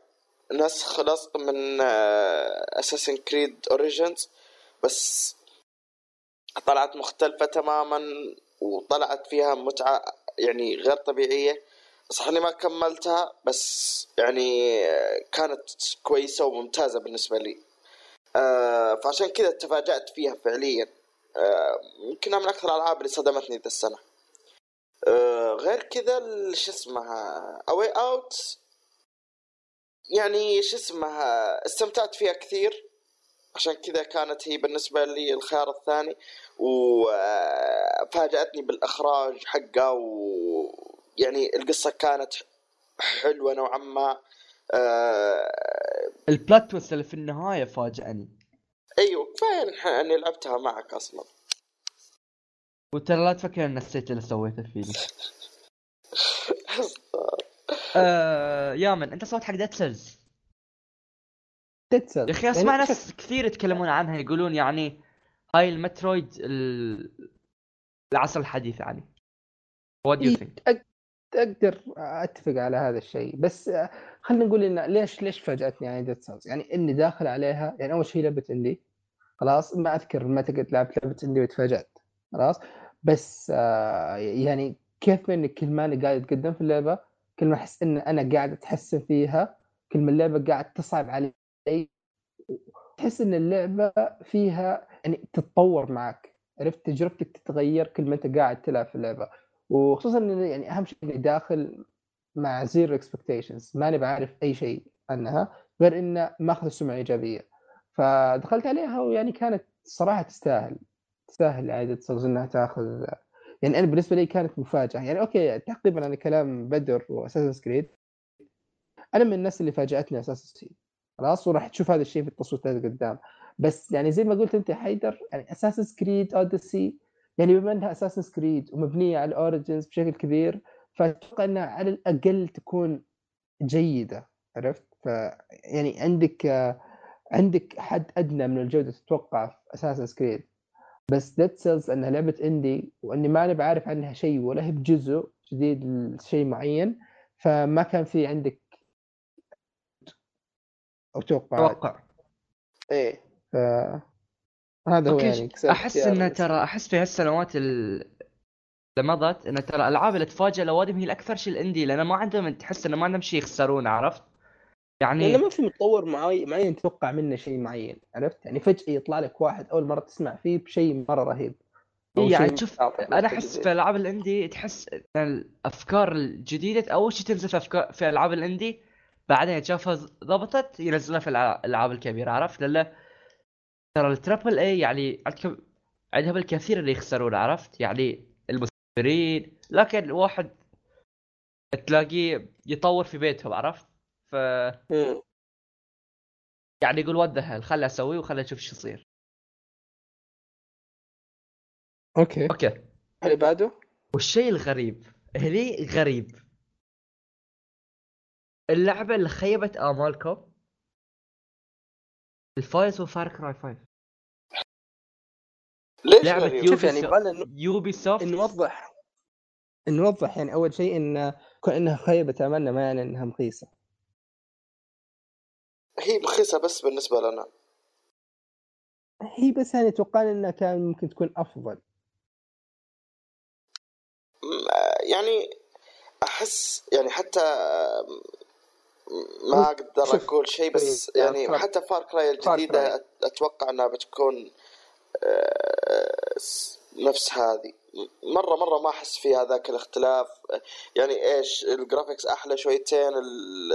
نسخ لصق من Assassin's Creed Origins بس طلعت مختلفة تماما وطلعت فيها متعة يعني غير طبيعية. صح اني ما كملتها بس يعني كانت كويسة وممتازة بالنسبة لي. آه فعشان كذا تفاجأت فيها فعليا. آه يمكنها من أكثر الألعاب اللي صدمتني ذا السنة. آه غير كذا شو اسمها؟ A Way Out يعني شو اسمها؟ استمتعت فيها كثير. عشان كذا كانت هي بالنسبة لي الخيار الثاني. وفاجأتني بالإخراج حقه ويعني القصة كانت حلوة نوعا ما ال plot twist اللي في النهاية فاجأني. أيوه كفايه أني لعبتها معك أصلا. وترى لا تفكر ان نسيت اللي سويته فيني آه يامن أنت صوت حق Dead Cells Dead Cells يا أخي أسمع ناس كثير يتكلمون عنها يقولون يعني هاي ال Metroid ال- العصر الحديث يعني. what do you think أقدر أتفق على هذا الشيء بس خلينا نقول إن ليش ليش فاجأتني يعني Dead Cells يعني إني داخل عليها يعني أول شيء لعبة indie خلاص ما أذكر متى قد لعبت لعبة indie وتفاجأت خلاص بس آه يعني كيف انك كل ما أنا قاعد أتقدم في اللعبة كل ما أحس إن أنا قاعد أتحسن فيها كل ما اللعبة قاعد تصعب علي تحس إن اللعبة فيها يعني تتطور معك عرفت؟ تجربتك تتغير كل ما أنت قاعد تلعب في اللعبة. وخصوصا يعني أهم شيء إني داخل مع zero expectations ماني بعرف أي شيء عنها غير إنه ماخذ سمعه إيجابية. فدخلت عليها ويعني كانت صراحة تستاهل تستاهل عادة سولز إنها تاخذ. يعني أنا بالنسبة لي كانت مفاجأة. يعني okay تقريبا على كلام بدر و Assassin's Creed أنا من الناس اللي فاجأتني Assassin's Creed خلاص؟ وراح تشوف هذا الشيء في التصويتات قدام. بس يعني زي ما قلت أنت حيدر يعني Assassin's Creed Odyssey يعني بما انها Assassin's Creed ومبنية على ال Origins بشكل كبير فأتوقع إنها على الأقل تكون جيدة عرفت؟ ف يعني عندك عندك حد أدنى من الجودة تتوقع في Assassin's Creed بس Dead Cells انها لعبة indie وأني ما أنا بعرف عنها شيء ولا هي بجزء جديد لشيء معين فما كان في عندك أتوقع إيه. ف هذا هو يعني أحس إنه. ترى أحس في هالسنوات ال- اللي مضت إنه ترى الالعاب اللي تفاجئ الاوادم هي الأكثر شيء ال indie لأن ما عندهم تحس إنه ما عندهم شيء يخسرونه عرفت؟ يعني لأنه ما في متطور معي معين تتوقع منه شيء معين عرفت يعني فجأة يطلع لك واحد أول مرة تسمع فيه بشيء مرة رهيب يعني شوف أنا أحس. في ألعاب ال indie تحس إن الأفكار الجديدة أول شيء تنزل في افكار في ألعاب ال indie بعدين تشوفها ضبطت ينزلها في الألعاب الكبيرة عرفت لأن ترى ال triple A يعني عندكم عندها بالكثير اللي يخسرون عرفت؟ يعني المستثمرين لكن واحد تلاقيه يطور في بيتهم عرفت؟ ف. يعني يقول what the خلي أسويه وخلي أشوف شو يصير. Okay. Okay. اللي بعده؟ والشيء الغريب هني غريب. اللعبة اللي خيبت آمالكم الفايز و Far Cry 5 ليش لعبة؟ Ubi يعني سو- Ubisoft نوضح نوضح يعني أول شيء إن كون إنها خيبة املنا ما يعني إنها خايسة هي رخيصه بس بالنسبة لنا. هي بس يعني أتوقع إنها كان ممكن تكون أفضل. يعني أحس يعني حتى ما أقدر. أقول شيء بس طيب، يعني حتى Far Cry الجديدة أتوقع إنها بتكون آه، نفس هذه. مرة مرة ما أحس فيها ذاك الاختلاف. يعني إيش ال graphics أحلى شويتين ال-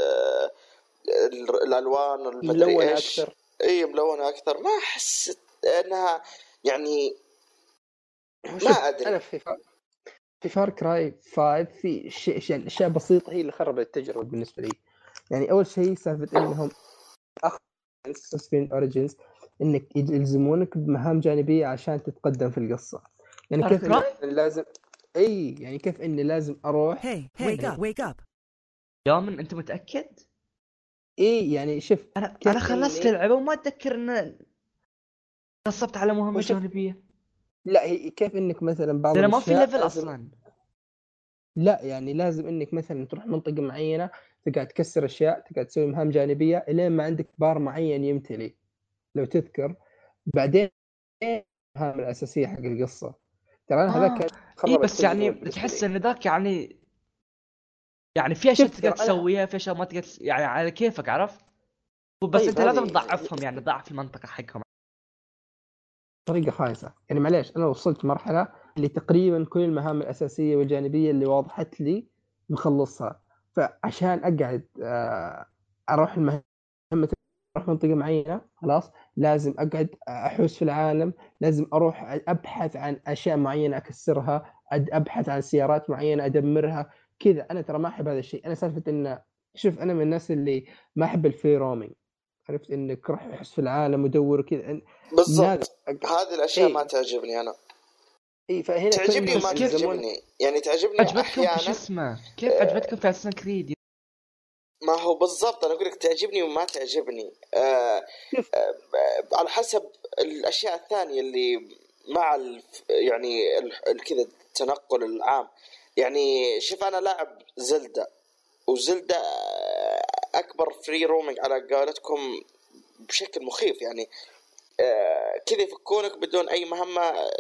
ال- الألوان المدري ملونه إيش. أكثر. إي ملونه أكثر. ما أحس إنها يعني شوف، أدري. أنا في فار في Far Cry 5 في شيء أشياء بسيطة هي اللي خربت التجربة بالنسبة لي. يعني أول شيء سالفة إنهم Assassin's Origins إنك يلزمونك بمهام جانبية عشان تتقدم في القصة يعني كيف؟ لازم إي يعني كيف إني لازم أروح Hey, wake up, wake up. يومن أنت متأكد؟ إي يعني شوف أنا أنا خلصت إني- اللعبة وما أتذكر إن نصبت على مهمة وشوف- جانبية لا هي كيف إنك مثلا بعض لأن ما في level أصلا لا يعني لازم إنك مثلا تروح منطقة معينة تقعد تكسر أشياء تقعد تسوي مهام جانبية إلين ما عندك بار معين يمتلي لو تذكر بعدين المهام الأساسية حق القصة ترى أنا هذاك آه. خرب بس يعني تحس. إن ذاك يعني يعني في أشياء تقدر تسويها في أشياء ما تقدر. يعني على كيفك عرفت؟ بس طيب، أنت لازم تضعفهم يعني تضعف المنطقة حقهم طريقة خايسة يعني معليش أنا وصلت مرحلة اللي تقريبا كل المهام الأساسية والجانبية اللي وضحت لي مخلصها فعشان أقعد آه، أروح المهمة أروح منطقة معينة خلاص لازم أقعد أحوس في العالم لازم أروح أبحث عن أشياء معينة أكسرها أبحث عن سيارات معينة أدمرها كذا. أنا ترى ما أحب هذا الشيء. أنا سالفة انه شوف أنا من الناس اللي ما أحب ال free roaming عرفت؟ إنك روح حوس في العالم ودور وكذا. بالضبط. هذه الأشياء إيه. ما تعجبني أنا. إي فهنا تعجبني وما تعجبني. يعني تعجبني عجبتكم في شو أحيانا اسمه؟ كيف عجبتكم في Assassin's Creed ما هو بالضبط أنا أقول لك تعجبني وما تعجبني. آه. آه على حسب الأشياء الثانية اللي مع ال يعني كذا التنقل العام. يعني شوف أنا لاعب Zelda و Zelda آه، أكبر free roaming على قولتكم بشكل مخيف. يعني آه، كذا يفكونك بدون أي مهمة.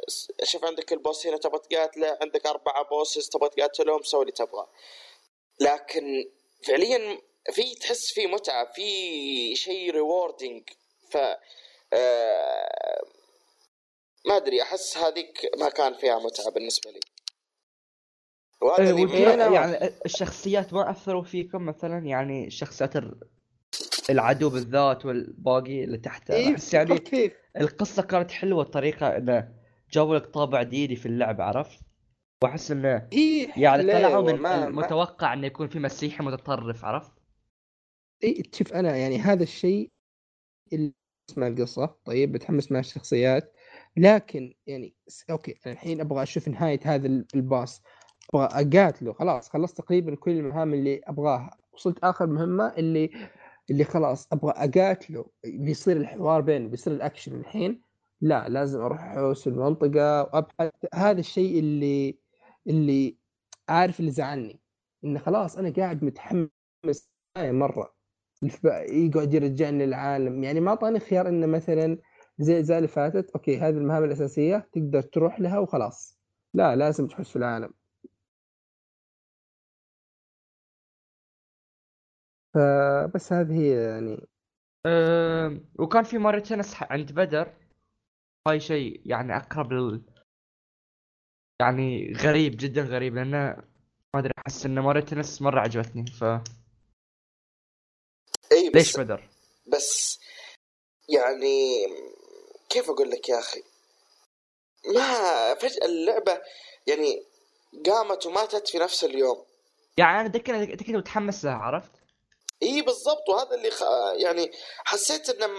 شوف عندك ال boss هنا تبغى تقاتله عندك أربعة bosses تبغى تقاتلهم سوي اللي تبغى. لكن فعليا في تحس في متعة في شيء ريوردنج ف آه، ما أدري أحس هذيك ما كان فيها متعة بالنسبة لي. وهذا والفكرة- يعني الشخصيات ما أثروا فيكم؟ مثلا يعني شخصيات ال- العدو بالذات والباقي اللي تحته إيه أحس يعني كيف؟ القصة كانت حلوة الطريقة إنه جابوا لك طابع جديد في اللعبه عرفت؟ وأحس إنه هي يعني طلعوا من المتوقع إنه يكون في مسيحي متطرف عرفت؟ اي شوف أنا يعني هذا الشيء اللي أسمع القصة طيب بتحمس مع الشخصيات. لكن يعني okay أنا الحين أبغى أشوف نهاية هذا ال- ال boss. أبغى أقاتله خلاص خلصت تقريبا كل المهام اللي أبغاها. وصلت آخر مهمة اللي اللي خلاص أبغى أقاتله بيصير الحوار بينه بيصير الأكشن الحين لا لازم أروح أحوس المنطقة وأبحث. هذا الشيء اللي اللي عارف اللي زعلني انه خلاص أنا قاعد متحمس مرة. يقعد يرجعني للعالم. يعني ما أعطاني خيار إنه مثلا زي زي اللي فاتت أوكي هذه المهام الأساسية تقدر تروح لها وخلاص. لا لازم تحس في العالم. فبس هذه هي يعني أه وكان في ماريو تنس عند بدر هاي شيء يعني أقرب لل يعني غريب جدا غريب لأنه ما أدري أحس إن ماريو تنس مرة عجبتني ف اي ليش بس بدر؟ بس يعني كيف أقول لك يا أخي ما فجأة اللعبة يعني قامت وماتت في نفس اليوم يعني أنا ذكر انت كنت متحمس لها عرفت؟ إي بالضبط وهذا اللي خ... يعني حسيت ان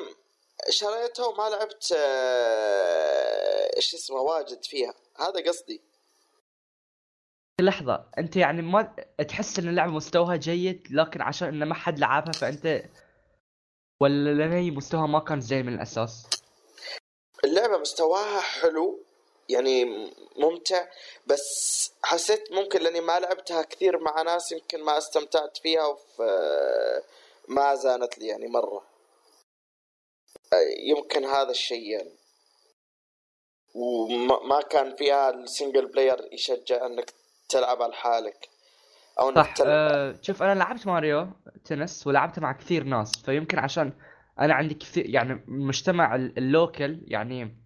شريتها وما لعبت آه، إيش اسمه واجد فيها هذا قصدي لحظة أنت يعني ما تحس إن اللعبة مستواها جيد لكن عشان انه ما حد لعبها فأنت ولا لأن هي مستواها ما كان زين من الأساس؟ اللعبة مستواها حلو يعني ممتع بس حسيت ممكن لأني ما لعبتها كثير مع ناس يمكن ما استمتعت فيها وف... ما زانت لي يعني مرة. يمكن هذا الشيء يعني. وما ما كان فيها ال single player يشجع إنك تلعب على حالك أو إنك صح تلعب. أه شوف أنا لعبت Mario Tennis ولعبتها مع كثير ناس فيمكن عشان أنا عندي كثير يعني مجتمع ال- ال local يعني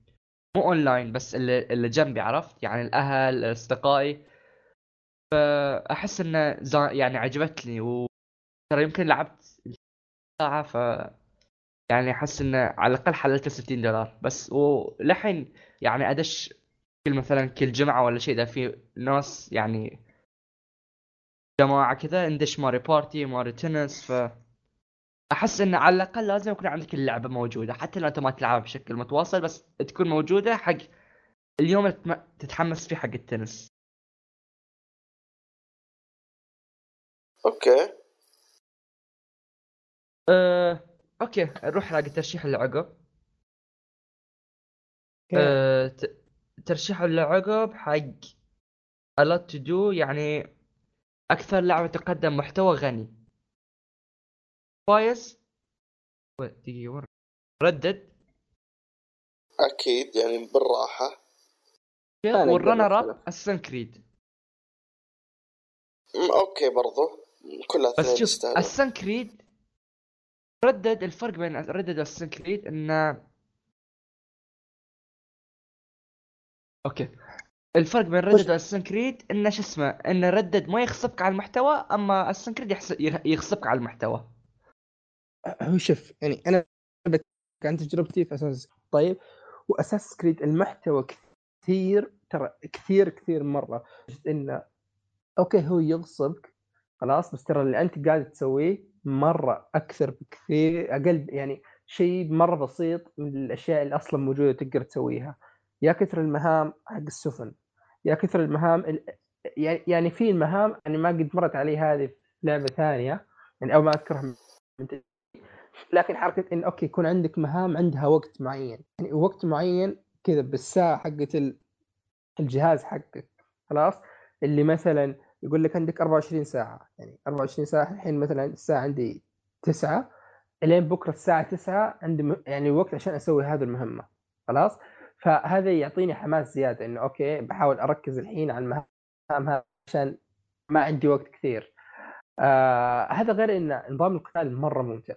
مو اونلاين بس اللي, اللي جنبي عرفت؟ يعني الأهل اصدقائي فأحس إنه زا- يعني عجبتني وترى يمكن لعبت ساعة ف يعني أحس إنه على الأقل حللت 60 دولار. بس ولحين يعني أدش كل مثلا كل جمعة ولا شيء إذا في ناس يعني جماعة كذا ندش Mario Party Mario Tennis ف أحس إن على الأقل لازم يكون عندك اللعبة موجودة حتى لو أنت ما تلعبها بشكل متواصل بس تكون موجودة حق اليوم اللي تتحمس فيه حق التنس. Okay. أه... okay نروح حق الترشيح اللي عقب أه... ت... ترشيح اللي عقب حق A lot to do يعني أكثر لعبة تقدم محتوى غني. كويس دقيقة وين Red Dead. أكيد يعني أقدر وال runner up Assassin's Creed. م- okay برضو. كلها بس شوف يستاهلون. Assassin's Creed. Red Dead الفرق بين Red Dead و Assassin's Creed انه okay. الفرق بين Red Dead و Assassin's Creed انه شو اسمه انه Red Dead ما يغصبك على المحتوى أما Assassin's Creed يحس... يغصبك على المحتوى. هو شوف يعني أنا بتكلم عن تجربتي في أساس طيب؟ وأساس كريد المحتوى كثير ترى كثير كثير مرة. إنه أوكي هو يغصبك خلاص بس ترى اللي أنت قاعد تسويه مرة أكثر بكثير أقل يعني شيء مرة بسيط من الأشياء اللي أصلا موجودة تقدر تسويها. يا كثر المهام حق السفن يا كثر المهام ال... يعني يعني في المهام أنا ما قد مرت علي هذه في لعبة ثانية يعني أو ما أذكرها من لكن حركة إن أوكي يكون عندك مهام عندها وقت معين. يعني وقت معين كذا بالساعة حقت الجهاز حقك خلاص؟ اللي مثلا يقول لك عندك 24 ساعة. يعني 24 ساعة الحين مثلا الساعة عندي 9 إلين بكرة الساعة 9 عندي يعني وقت عشان أسوي هذه المهمة خلاص؟ فهذا يعطيني حماس زيادة إنه okay بحاول أركز الحين على المهام عشان ما عندي وقت كثير. آه هذا غير إن نظام القتال مرة ممتع.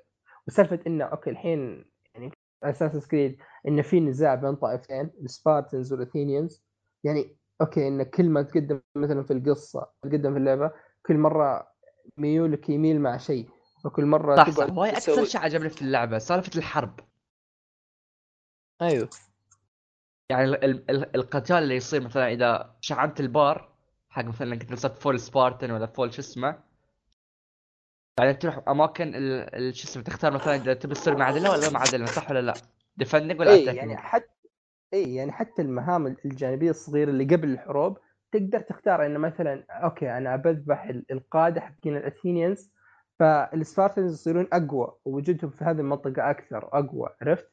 وسالفه إنه okay الحين يعني Assassin's Creed إنه في نزاع بين طائفتين ال Spartans وال Athenians. يعني okay إن كل ما تقدم مثلا في القصة تقدم في اللعبة كل مرة ميولك يميل مع شيء. فكل مرة صح صح أكثر شيء عجبني في اللعبة سالفة الحرب. أيوه. يعني ال ال القتال اللي يصير مثلا إذا شحنت البار حق مثلا إنك نصبت full Spartan ولا full شو اسمه بعدين تروح أماكن شو اسمه تختار مثلا إذا تبي تصير معدله ولا معدله صح ولا لا؟ defending ولا اي يعني حتى اي يعني حتى المهام الجانبية الصغيرة اللي قبل الحروب تقدر تختار انه مثلا أوكي أنا بذبح القادة حقين ال Athenians فال Spartans يصيرون أقوى ووجودهم في هذه المنطقة أكثر أقوى عرفت؟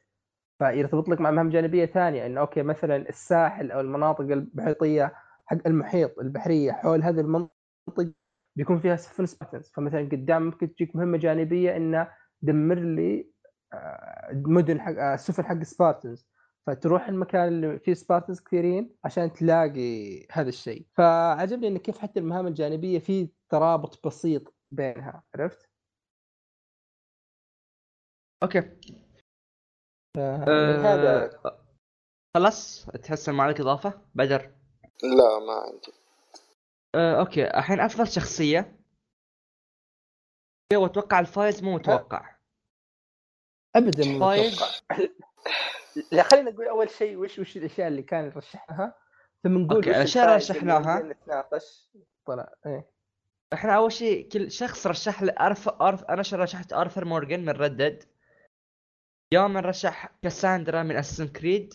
فيرتبط لك مع مهام جانبية ثانية إنه okay مثلا الساحل أو المناطق المحيطيه حق المحيط البحرية حول هذه المنطقة بيكون فيها سفن Spartans فمثلا قدام ممكن تجيك مهمة جانبية إنه دمر لي آه، مدن حق السفن آه، حق Spartans فتروح المكان اللي فيه Spartans كثيرين عشان تلاقي هذا الشيء. فعجبني انه كيف حتى المهام الجانبية في ترابط بسيط بينها. عرفت؟ okay. أه... هذا. خلاص. تحس ما عليك إضافة؟ بدر. لا ما عندي. أه، okay. الحين أفضل شخصية. وأتوقع الفايز مو متوقع. ابدا مو متوقع. لا خلينا نقول أول شيء وش وش الأشياء اللي كان يرشحها ثم نقول okay الأشياء رشحناها. نتناقش؟ طلع إيه. إحنا أول شيء كل شخص رشح لي ارف ارف أنا رشحت؟ أرثر مورجان من ردد يوم رشح كاساندرا من اسن كريد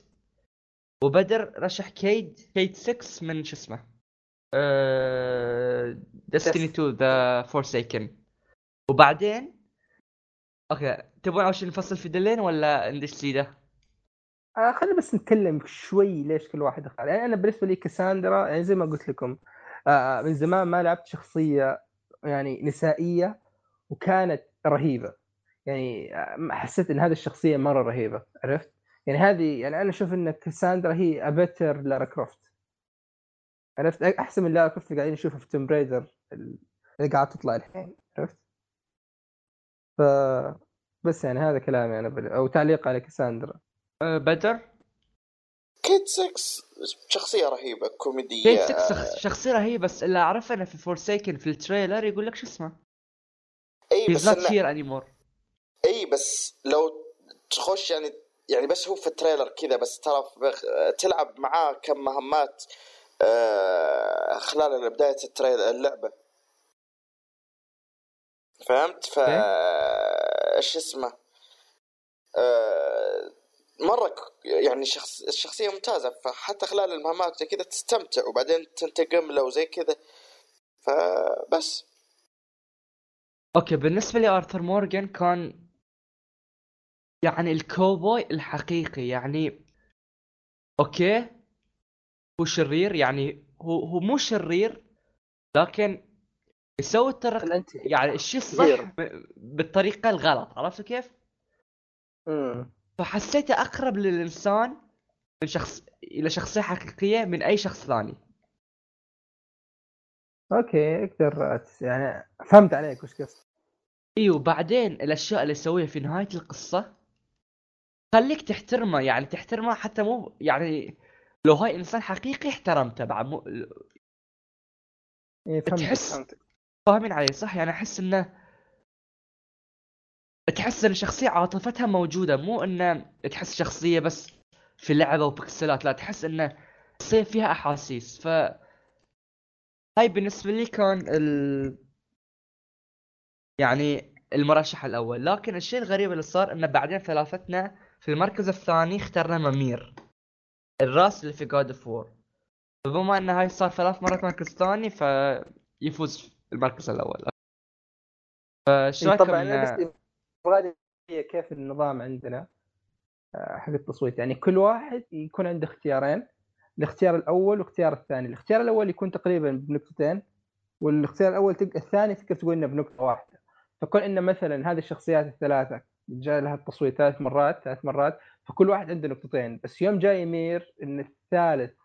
وبدر رشح كيد كيد 6 من شو اسمه؟ ديستني 2 ذا فورسيكن وبعدين أوكي تبغون أول شيء نفصل في دلين ولا ندش سيده؟ آه خلينا بس نتكلم شوي ليش كل واحد اختار يعني أنا بالنسبة لي كاساندرا يعني زي ما قلت لكم آه من زمان ما لعبت شخصية يعني نسائية وكانت رهيبة. يعني آه، حسيت إن هذه الشخصية مرة رهيبة عرفت؟ يعني هذه يعني أنا أشوف إن Kassandra هي a better Lara Croft عرفت أحسن من Lara Croft اللي قاعدين نشوفها في Tomb Raider اللي قاعد تطلع الحين عرفت؟ ف بس يعني هذا كلامي أنا أو تعليق على Kassandra أه بدر Cayde 6 شخصية رهيبة كوميدية. Cayde 6 شخصية رهيبة بس اللي أعرفه إنه في Forsaken في ال trailer يقول لك شو اسمه؟ اي بس not here anymore. اي بس لو تخش يعني يعني بس هو في ال trailer كذا بس ترى تلعب معاه كم مهمات آه خلال بداية ال trailer اللعبة. فهمت؟ ف إيش اسمه؟ آه مرة يعني شخص الشخصية ممتازة فحتى خلال المهمات زي كذا تستمتع وبعدين تنتقم له وزي كذا. فبس okay بالنسبة لي Arthur Morgan كان يعني الكوبوي الحقيقي يعني okay. هو شرير يعني هو هو مو شرير لكن يسوي الطريقة يعني الشيء الصح بالطريقة الغلط عرفت كيف؟ امم فحسيته أقرب للإنسان من شخص إلى شخصية حقيقية من أي شخص ثاني. أوكي أقدر يعني فهمت عليك وش قصدك؟ أيوه وبعدين الأشياء اللي يسويها في نهاية القصة خليك تحترمه يعني تحترمه حتى مو يعني لو هاي إنسان حقيقي احترمته بعد مو إيه فهمت تحس. فاهمين علي صح؟ يعني أحس إنه تحس إن الشخصيه عاطفتها موجودة مو إنه تحس شخصية بس في لعبة وبكسلات لا تحس إنه تصير فيها أحاسيس. ف هاي بالنسبة لي كان ال... يعني المرشح الأول. لكن الشيء الغريب اللي صار إنه بعدين ثلاثتنا في المركز الثاني اخترنا ممير. الراس اللي في God of War فبما إن هاي صار ثلاث مرات مركز ثاني فيفوز في المركز الأول. فايش إيه، رايكم طبعا أنا بس يبغالي كيف النظام عندنا آه، حق التصويت. يعني كل واحد يكون عنده اختيارين الاختيار الأول والاختيار الثاني. الاختيار الأول يكون تقريبا بنقطتين والاختيار الأول تق... الثاني تقدر تقول إنه بنقطة واحدة. فكون انه مثلا هذه الشخصيات الثلاثة جاء لها التصويت ثلاث مرات ثلاث مرات فكل واحد عنده نقطتين بس يوم جاي Mimir إن الثالث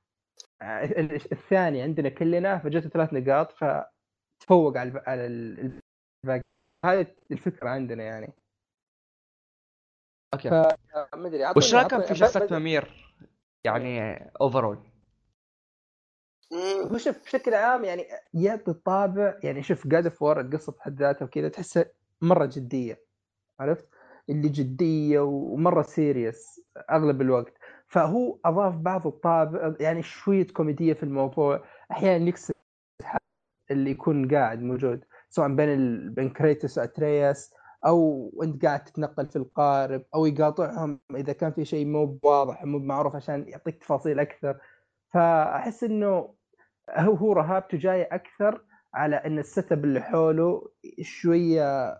آه، ال- الثاني عندنا كلنا فجته ثلاث نقاط فتفوق على على ال- الباقي. هذه الفكرة عندنا يعني. okay. ما أدري وش رايكم في شخصية Mimir يعني overall هو شوف بشكل عام يعني يعطي طابع يعني شوف God of War القصة بحد ذاتها وكذا تحسها مرة جدية. عرفت؟ اللي جدية ومرة serious أغلب الوقت. فهو أضاف بعض الطابع يعني شوية كوميدية في الموضوع. أحيانا يكسر اللي يكون قاعد موجود سواء بين ال... بين Kratos و Atreus أو انت قاعد تتنقل في القارب أو يقاطعهم إذا كان في شيء مو واضح مو معروف عشان يعطيك تفاصيل أكثر. فأحس إنه هو هو رهابته جاية أكثر على إن ال set اللي حوله شوية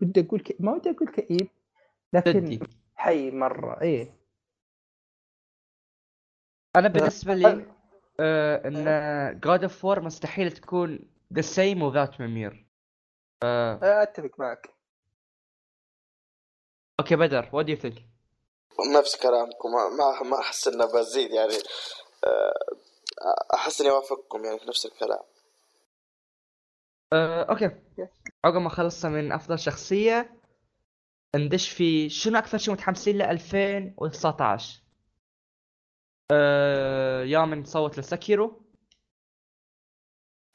بدي أقول ك... ما ودي أقول كئيب لكن جدي حي مرة إيه. أنا بالنسبة لي آه إن God of War مستحيل تكون the same without Mimir آه. أتفق معك. okay بدر what you think نفس كلامكم ما ما, ما أحس إنه بزيد يعني آه، أحس إني اوافقكم يعني في نفس الكلام. آه، أوكي. عقب ما خلصنا من أفضل شخصية ندش في شنو أكثر شيء متحمسين له؟ 2019 آه يا من صوت لسكيرو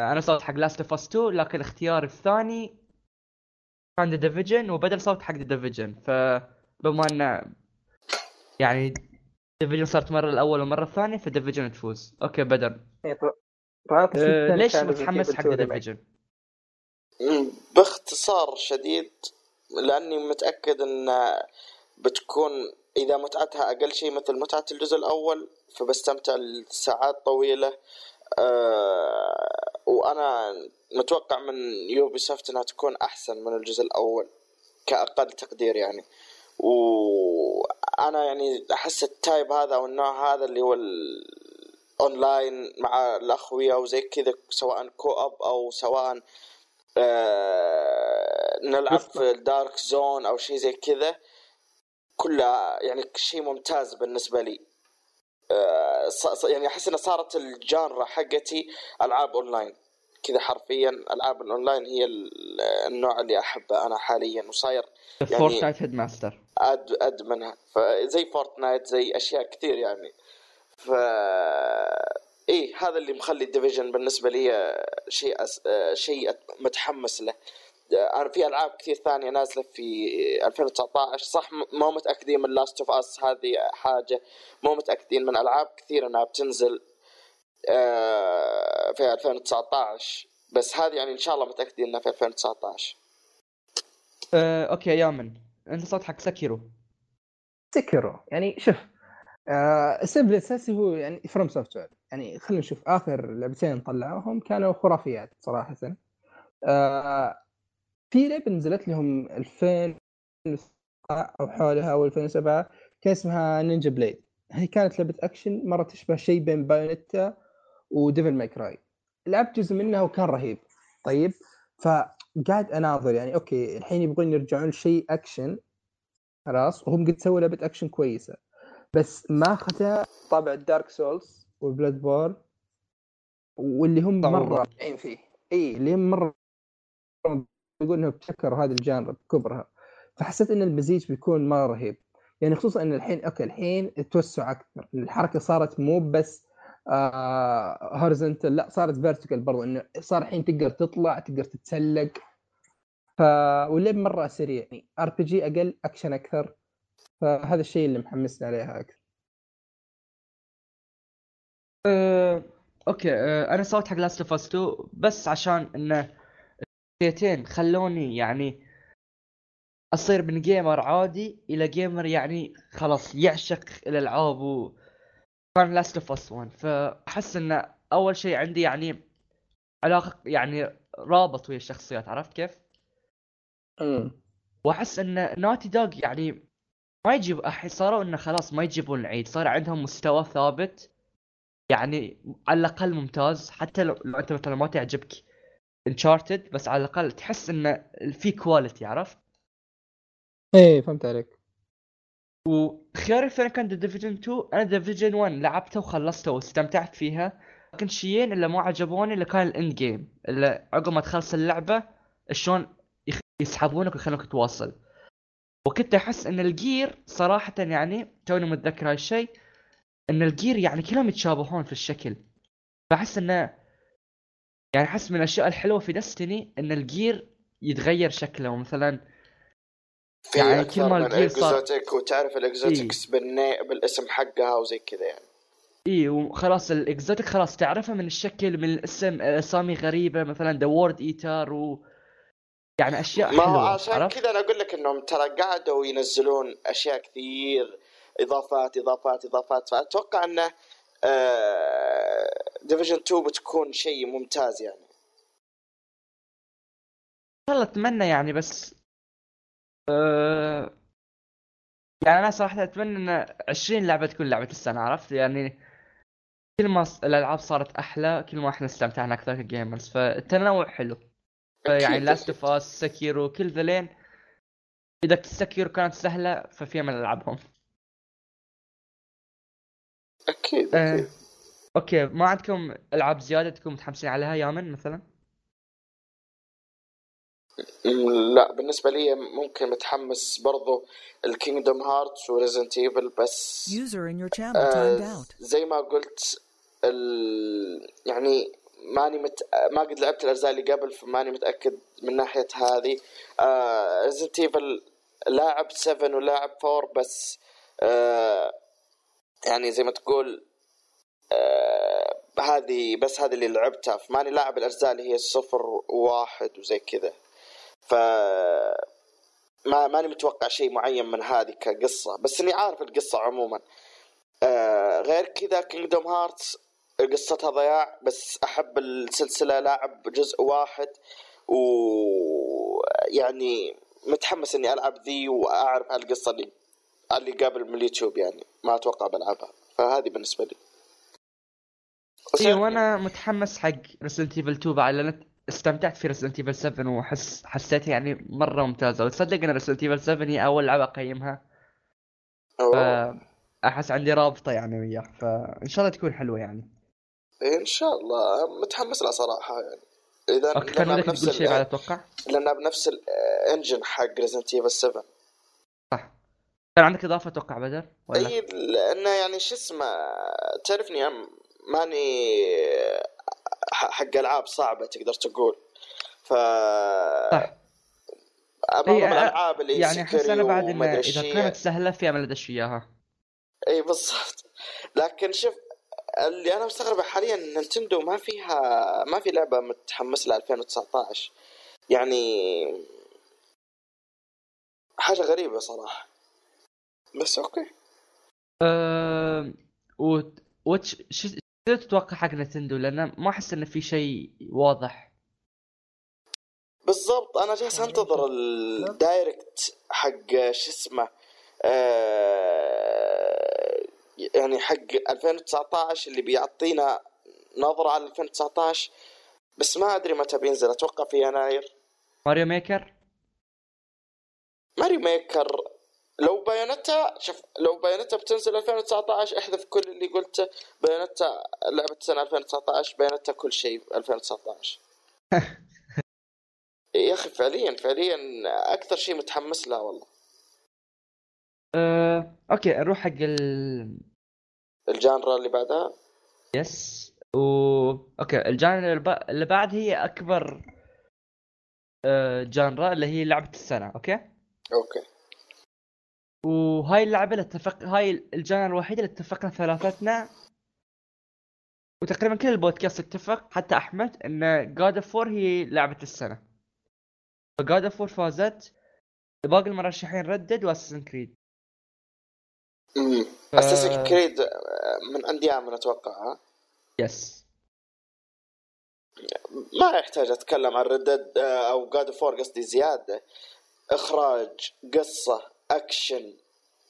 أنا صوت حق لاست اوف اس 2 لكن اختياري الثاني كان ذا ديفيجن وبدل صوت حق ذا ديفيجن فبما انه يعني Division صارت مرة الأول والمرة الثانية ف Division تفوز. okay بدر إيه، آه الثاني ليش متحمس حق Evil ذا 2 remake. Division باختصار شديد لأني متأكد إن بتكون إذا متعتها أقل شيء مثل متعة الجزء الأول فبستمتع لساعات طويلة. أه وأنا متوقع من Ubisoft إنها تكون أحسن من الجزء الأول كأقل تقدير يعني. وأنا يعني أحس ال type هذا أو النوع هذا اللي هو الاونلاين مع الأخوية وزي كذا سواء co-op أو سواء آه نلعب في ال Dark Zone أو شيء زي كذا. كلها يعني شيء ممتاز بالنسبة لي. آه يعني أحس انها صارت ال genre حقتي ألعاب أونلاين. كذا حرفيا ألعاب الأونلاين هي ال- النوع اللي أحبه أنا حاليا وصاير يعني- Fortnite هيد ماستر أد أدمنها. فزي Fortnite زي أشياء كثير يعني. ف إيه هذا اللي مخلي ال Division بالنسبة لي آه، شيء أس... آه، شيء متحمس له. آه، أنا في ألعاب كثير ثانية نازلة في 2019 صح مو متأكدين من Last of Us هذه حاجة مو متأكدين من ألعاب كثير إنها بتنزل آه، في 2019 بس هذه يعني إن شاء الله متأكدين إنها في 2019 آه، okay يامن. أنت صوت حق Sekiro. Sekiro يعني شوف آه السبب الأساسي هو يعني FromSoftware يعني خلينا نشوف آخر لعبتين طلعوهم كانوا خرافيات صراحة. آه في لعبة نزلت لهم 2000 أو حولها أو 2007 كان اسمها Ninja Blade. هي كانت لعبة أكشن مرة تشبه شيء بين Bayonetta و Devil May Cry. لعبت جزء منها وكان رهيب. طيب فقاعد أناظر يعني okay الحين يبغون يرجعون لشيء أكشن. خلاص وهم قد سووا لعبة أكشن كويسة. بس ماخذه طابع ال Dark Souls وال Bloodborne واللي هم. مرة رائعين فيه. اي اللي هم مرة يقول انهم ابتكروا هذا ال genre بكبرها فحسيت إن المزيج بيكون مرة رهيب. يعني خصوصا إن الحين okay الحين توسع أكثر. الحركة صارت مو بس آه horizontal لا صارت vertical برضو إنه صار الحين تقدر تطلع تقدر تتسلق. ف واللعب مرة سريع. يعني RPG أقل اكشن أكثر. فهذا الشيء اللي محمسني عليها أكثر. آه، okay آه، أنا صوت حق Last of Us 2 بس عشان إنه شخصيتين خلوني يعني أصير من gamer عادي إلى gamer يعني خلاص يعشق الألعاب و كان Last of Us 1 فأحس انه أول شيء عندي يعني علاقة يعني رابط ويا الشخصيات عرفت كيف؟ امم وأحس إن Naughty Dog يعني ما يجيب صاروا إنه خلاص ما يجيبون العيد صار عندهم مستوى ثابت. يعني على الأقل ممتاز. حتى لو, لو أنت مثلا ما تعجبك Uncharted بس على الأقل تحس انه في quality عرفت؟ إيه فهمت عليك. وخياري الثاني كان The Division 2 أنا Division 1 لعبته وخلصته واستمتعت فيها. لكن شيئين اللي ما عجبوني اللي كان ال end game اللي عقب ما تخلص اللعبة شلون يسحبونك ويخلونك تواصل. وكنت أحس إن ال gear صراحة يعني توني متذكر هاي الشيء إن ال gear يعني كلهم يتشابهون في الشكل. فأحس إنه يعني أحس من الأشياء الحلوة في Destiny إن ال gear يتغير شكله. مثلا في يعني كل ما من ال gear صار- exotic وتعرف ال exotics بالني... بالاسم حقها وزي كذا يعني. اي وخلاص ال exotic خلاص تعرفها من الشكل من الاسم أسامي غريبة مثلا the World Eater و يعني أشياء ما هو حلوة عشان؟ كذا أنا أقول لك إنهم ترى قعدوا ينزلون أشياء كثير إضافات إضافات إضافات. فأتوقع انه Division 2 بتكون شيء ممتاز يعني. والله أتمنى يعني بس أه... يعني أنا صراحة أتمنى أن 20 لعبة تكون لعبة السنة عرفت؟ يعني كل ما الألعاب صارت أحلى كل ما إحنا استمتعنا أكثر ك gamers فالتنوع حلو. يعني Last of Us Sekiro كل ذلين إذا Sekiro كانت سهلة ففي من ألعبهم. أكيد أه... okay ما عندكم ألعاب زيادة تكونوا متحمسين عليها يامن مثلا؟ لا بالنسبة لي ممكن متحمس برضو ال Kingdom Hearts و Resident Evil بس User in your channel آه، timed out. زي ما قلت ال... يعني ماني مت... ما قد لعبت الأجزاء اللي قبل فماني متأكد من ناحية هذه Resident Evil لاعب 7 ولاعب 4 بس آه يعني زي ما تقول آه هذه بس هذه اللي لعبتها. فماني لاعب الأجزاء اللي هي الصفر وواحد وزي كذا. ف ما ماني متوقع شيء معين من هذه كقصة. بس إني عارف القصة عموما. آه غير كذا Kingdom Hearts قصتها ضياع. بس أحب السلسلة لاعب جزء واحد. ويعني متحمس إني ألعب ذي وأعرف القصة اللي اللي قبل من اليوتيوب يعني. ما أتوقع بلعبها. فهذه بالنسبة لي. اي وأنا متحمس حق Resident Evil 2 بعد لأن استمتعت في Resident Evil 7 وحس حسيتها يعني مرة ممتازة. وتصدق إن Resident Evil 7 هي أول لعبة أقيمها. فأحس عندي رابطة يعني وياه فإن شاء الله تكون حلوة يعني. إن شاء الله. متحمس لها صراحة يعني. إذا okay كان لأنها ودك بنفس تقول شيء ال- بعد أتوقع. لأنها بنفس ال engine حق Resident Evil 7 صح كان عندك إضافة أتوقع بدر ولا؟ اي لأنه يعني شو اسمه تعرفني أم ماني حق ألعاب صعبة تقدر تقول. ف صح. معظم الألعاب اللي يعني احس أنا بعد انه إذا. كانت سهله في امل ادش إياها. إي بالضبط. لكن شوف اللي أنا مستغرب حاليا نينتندو ما فيها ما في لعبة متحمس لها 2019 يعني حاجة غريبة صراحة. بس okay. أه... و... وش شو تتوقع حق نتندو؟ لأن ما أحس إنه في شيء واضح. بالضبط أنا جالس أنتظر ال Direct حق شو اسمه آه يعني حق 2019 اللي بيعطينا نظرة على 2019 بس ما أدري متى بينزل. أتوقع في يناير. Mario Maker؟ Mario Maker لو Bayonetta شوف لو Bayonetta بتنزل 2019 احذف كل اللي قلته Bayonetta لعبة سنة 2019 Bayonetta كل شيء 2019 يا أخي فعليا فعليا أكثر شيء متحمس له والله. أه... okay نروح حق ال ال genre اللي بعدها. yes و okay ال genre اللي بعد هي أكبر أه... genre اللي هي لعبة السنة okay؟ okay. وهاي اللعبة اللي اتفق هاي ال genre الوحيدة اللي اتفقنا ثلاثتنا وتقريبا كل البودكاست اتفق حتى أحمد إن God of هي لعبة السنة. ف God of فازت. باقي المرشحين Red Dead و Assassin's Creed امم ف- Assassin's Creed من انديام أتوقع ها؟ yes ما يحتاج أتكلم عن Red Dead أو God of War قصدي زيادة. إخراج قصة اكشن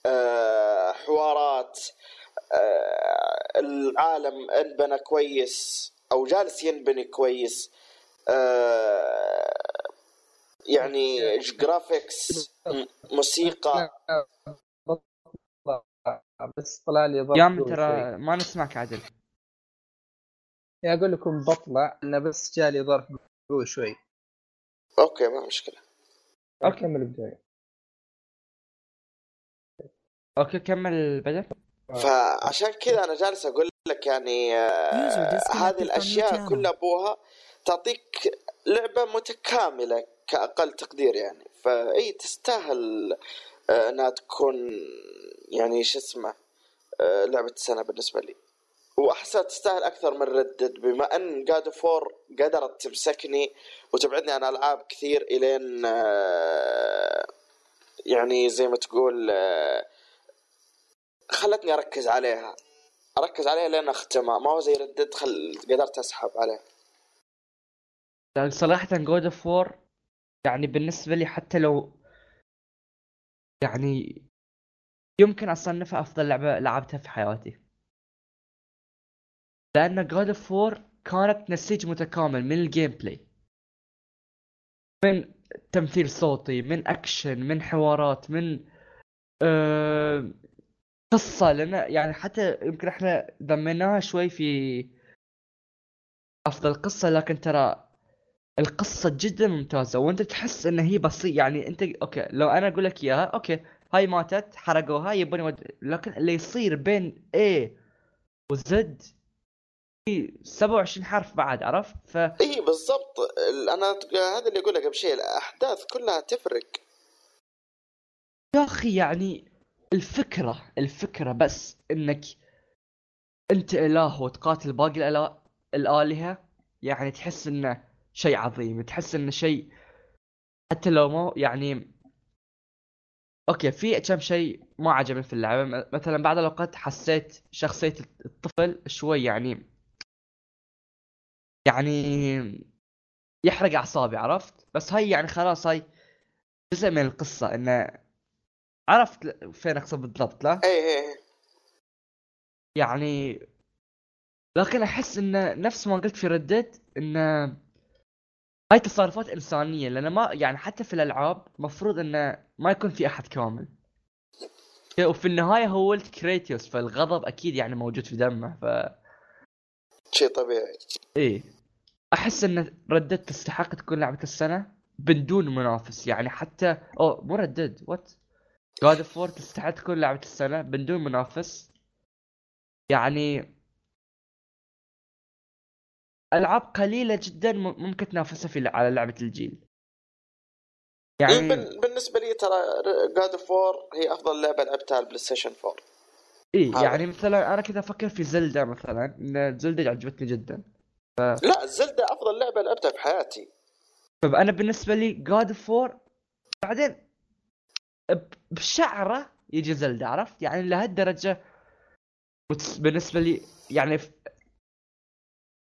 آه، حوارات آه، العالم انبنى كويس أو جالس ينبني كويس آه، يعني graphics موسيقى. بس طلع لي yeah. ترى ما نسمعك عدل yeah أقول لكم بطلع إنه بس جالي ظرف قوي شوي. okay ما مشكلة. okay. كمل بداية okay كمل بدر فعشان كذا أنا جالس أقول لك يعني آه، هذه الأشياء. كلها أبوها تعطيك لعبة متكاملة كأقل تقدير يعني. فإي تستاهل آه، إنها تكون يعني شو اسمه آه، لعبة السنة بالنسبة لي. واحسها تستاهل أكثر من Red Dead بما أن God of War قدرت تمسكني وتبعدني عن ألعاب كثير إلين آه، يعني زي ما تقول آه، خلتني أركز عليها. أركز عليها لين أختمها. ما هو زي Red Dead خل قدرت أسحب عليها. لأن صراحة God of War يعني بالنسبة لي حتى لو يعني يمكن أصنفها أفضل لعبة لعبتها في حياتي. لأن God of War كانت نسيج متكامل من ال gameplay من تمثيل صوتي من اكشن من حوارات من آه قصة لأن يعني حتى يمكن إحنا ضمناها شوي في أفضل قصة لكن ترى القصة جدا ممتازة وأنت تحس إن هي بسيط يعني أنت okay لو أنا أقول لك إياها okay هاي ماتت حرقوها يبون يود... لكن اللي يصير بين A و Z في 27 حرف بعد عرفت؟ ف اي بالضبط. ال- أنا هذا اللي أقول لك قبل شيء الأحداث كلها تفرق. يا أخي يعني الفكرة الفكرة بس إنك أنت إله وتقاتل باقي الآلهة يعني تحس إنه شيء عظيم تحس إنه شيء حتى لو مو يعني أوكي في كم شيء ما عجبني في اللعبة م- مثلا بعض الاوقات حسيت شخصية الطفل شوي يعني يعني يحرق أعصابي عرفت؟ بس هاي يعني خلاص هاي جزء من القصة إنه عرفت فين أقصد بالضبط لا؟ اي اي يعني لكن أحس انه نفس ما قلت في ردت انه هاي تصرفات إنسانية لأن ما يعني حتى في الألعاب مفروض انه ما يكون في أحد كامل. وفي النهاية هو ولد كريتوس فالغضب أكيد يعني موجود في دمه ف شيء طبيعي. إيه. أحس إن Red Dead تستحق تكون لعبة السنة بدون منافس يعني حتى أو مو Red Dead what God of War تستحق تكون لعبة السنة بدون منافس. يعني ألعاب قليلة جدا ممكن تنافسها في على لعبة الجيل. يعني يعني بالنسبة لي ترى God of War هي أفضل لعبة لعبتها على ال PlayStation 4 إيه هذا. يعني مثلا أنا كذا أفكر في Zelda مثلا إن Zelda عجبتني جدا. لا Zelda أفضل لعبة لعبتها في حياتي. فانا بالنسبة لي God of War بعدين بشعره يجي Zelda عرفت؟ يعني لهالدرجة متس- بالنسبة لي يعني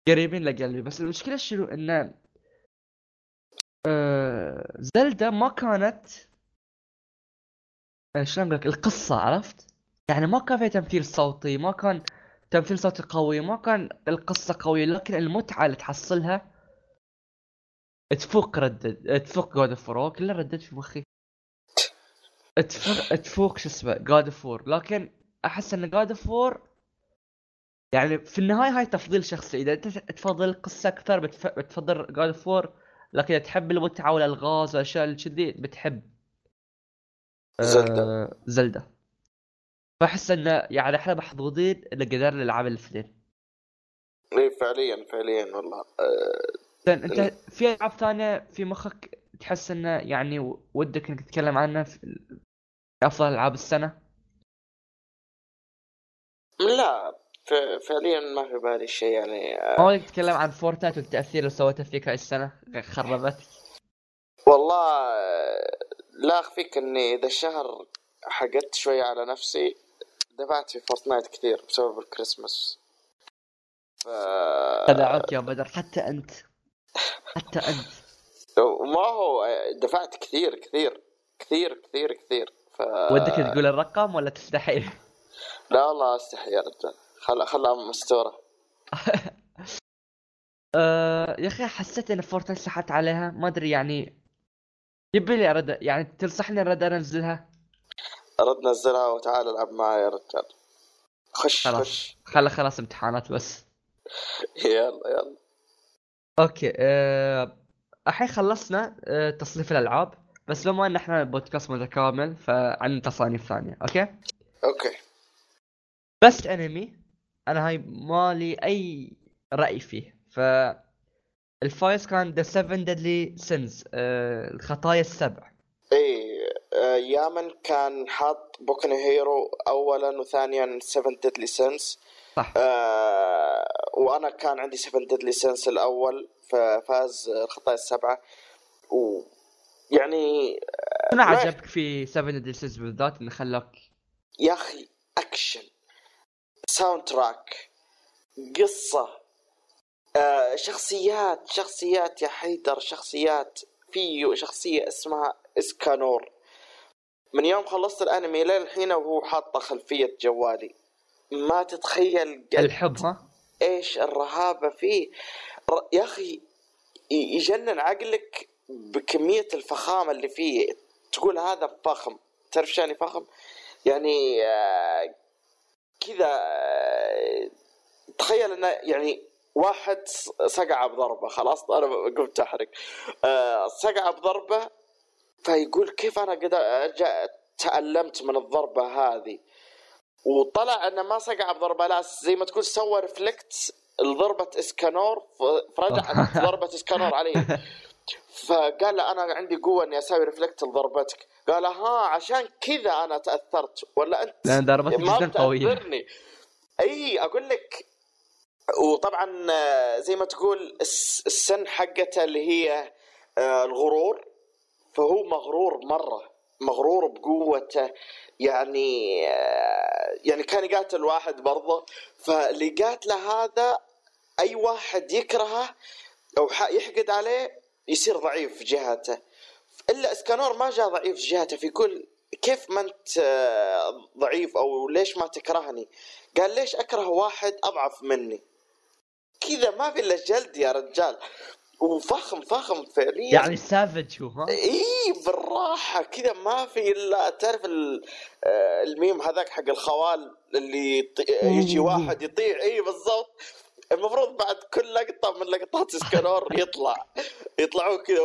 قريبين لقلبي. بس المشكلة شنو؟ إن آه Zelda ما كانت آه، شلون لك القصة عرفت؟ يعني ما كان فيها تمثيل صوتي ما كان تمثيل صوتي قوي ما كان القصة قوية لكن المتعة اللي تحصلها تفوق Red Dead تفوق God of War كله Red Dead في مخي. تفوق تفوق شو اسمه God of War لكن أحس إن God of War يعني في النهاية هاي تفضيل شخصي. إذا أنت تفضل القصة أكثر بتف... بتفضل God of War لكن إذا تحب المتعة والألغاز والأشياء اللي كذي بتحب زلدة. آه... زلدة. فأحس انه يعني إحنا محظوظين إن قدرنا نلعب الاثنين. اي فعليا فعليا والله. آه، أنت في ألعاب ثانية في مخك تحس انه يعني ودك إنك تتكلم عنها؟ في أفضل ألعاب السنة؟ لا فعليا ما في بالي شيء يعني آه، ما ودك تتكلم عن Fortnite والتأثير اللي سوته فيك هاي السنة؟ خربت. والله آه، لا أخفيك إني ذا الشهر حقدت شوية على نفسي دفعت في Fortnite كثير بسبب الكريسماس. ف خدعوك يا بدر حتى أنت. حتى أنت. ما هو آه، دفعت كثير كثير كثير كثير كثير. ف... ودك تقول الرقم ولا تستحي؟ لا والله استحي يا رجال. خل خلها مستورة. أه يا أخي حسيت إن Fortnite سحبت عليها. ما أدري يعني. يبي لي ارد يعني تنصحني ارد أنزلها؟ رد نزلها وتعال العب معي يا رجال. خش خلاص. خش. خلا خلاص امتحانات بس. يلا يلا. okay أه الحين خلصنا أه تصنيف الألعاب. بس بما إن إحنا بودكاست متكامل فعندنا تصانيف ثانية okay؟ Okay. بس انمي أنا هاي مالي أي رأي فيه. ف الفايز كان The 7 Deadly Sins الخطايا السبع. اي آه، يامن كان حاط Boku no Hero اولا وثانيا 7 Deadly Sins صح. آه وأنا كان عندي 7 Deadly Sins الأول ففاز الخطايا السبعة. و يعني ما- عجبك في 7 Deadly Sins بالذات انه خلاك؟ يا أخي action soundtrack قصة آه شخصيات شخصيات يا حيدر شخصيات في شخصيه اسمها Escanor. من يوم خلصت الأنمي للحين وهو حاطه خلفية جوالي. ما تتخيل الحب ها؟ إيش الرهابة فيه. ر- يا أخي يجنن عقلك بكمية الفخامة اللي فيه. تقول هذا فخم. تعرف يعني فخم يعني آه، كذا آه، تخيل إنه يعني واحد صقع بضربة. خلاص أنا قمت أحرق. آه، صقع بضربة فيقول كيف أنا قد تألمت من الضربة هذه؟ وطلع إنه ما صقع بضربة. لا زي ما تقول سوى ريفلكت لضربة إسكانور. ف- فرجعت ضربه إسكانور علي فقال له أنا عندي قوة إني أسوي ريفلكت لضربتك قال ها عشان كذا أنا تأثرت. ولا أنت؟ لأن ضربتك جدا قويه أي أقول لك. وطبعا آه، زي ما تقول الس- السن حقته اللي هي آه، الغرور. فهو مغرور مرة. مغرور بقوته. يعني آه، يعني كان يقاتل واحد برضه. فاللي قاتله هذا أي واحد يكرهه أو يحقد عليه يصير ضعيف في جهته. إلا إسكانور ما جاء ضعيف في جهته فيقول كيف ما أنت آه، ضعيف أو ليش ما تكرهني؟ قال ليش أكره واحد أضعف مني؟ كذا ما في إلا جلد يا رجال. وفخم فخم فعليا. يعني سافج هو إي بالراحة. كذا ما في إلا تعرف آه، الميم هذاك حق الخوال اللي يجي واحد يطيع إي بالضبط. المفروض بعد كل لقطة من لقطات Escanor يطلع يطلعوا كذا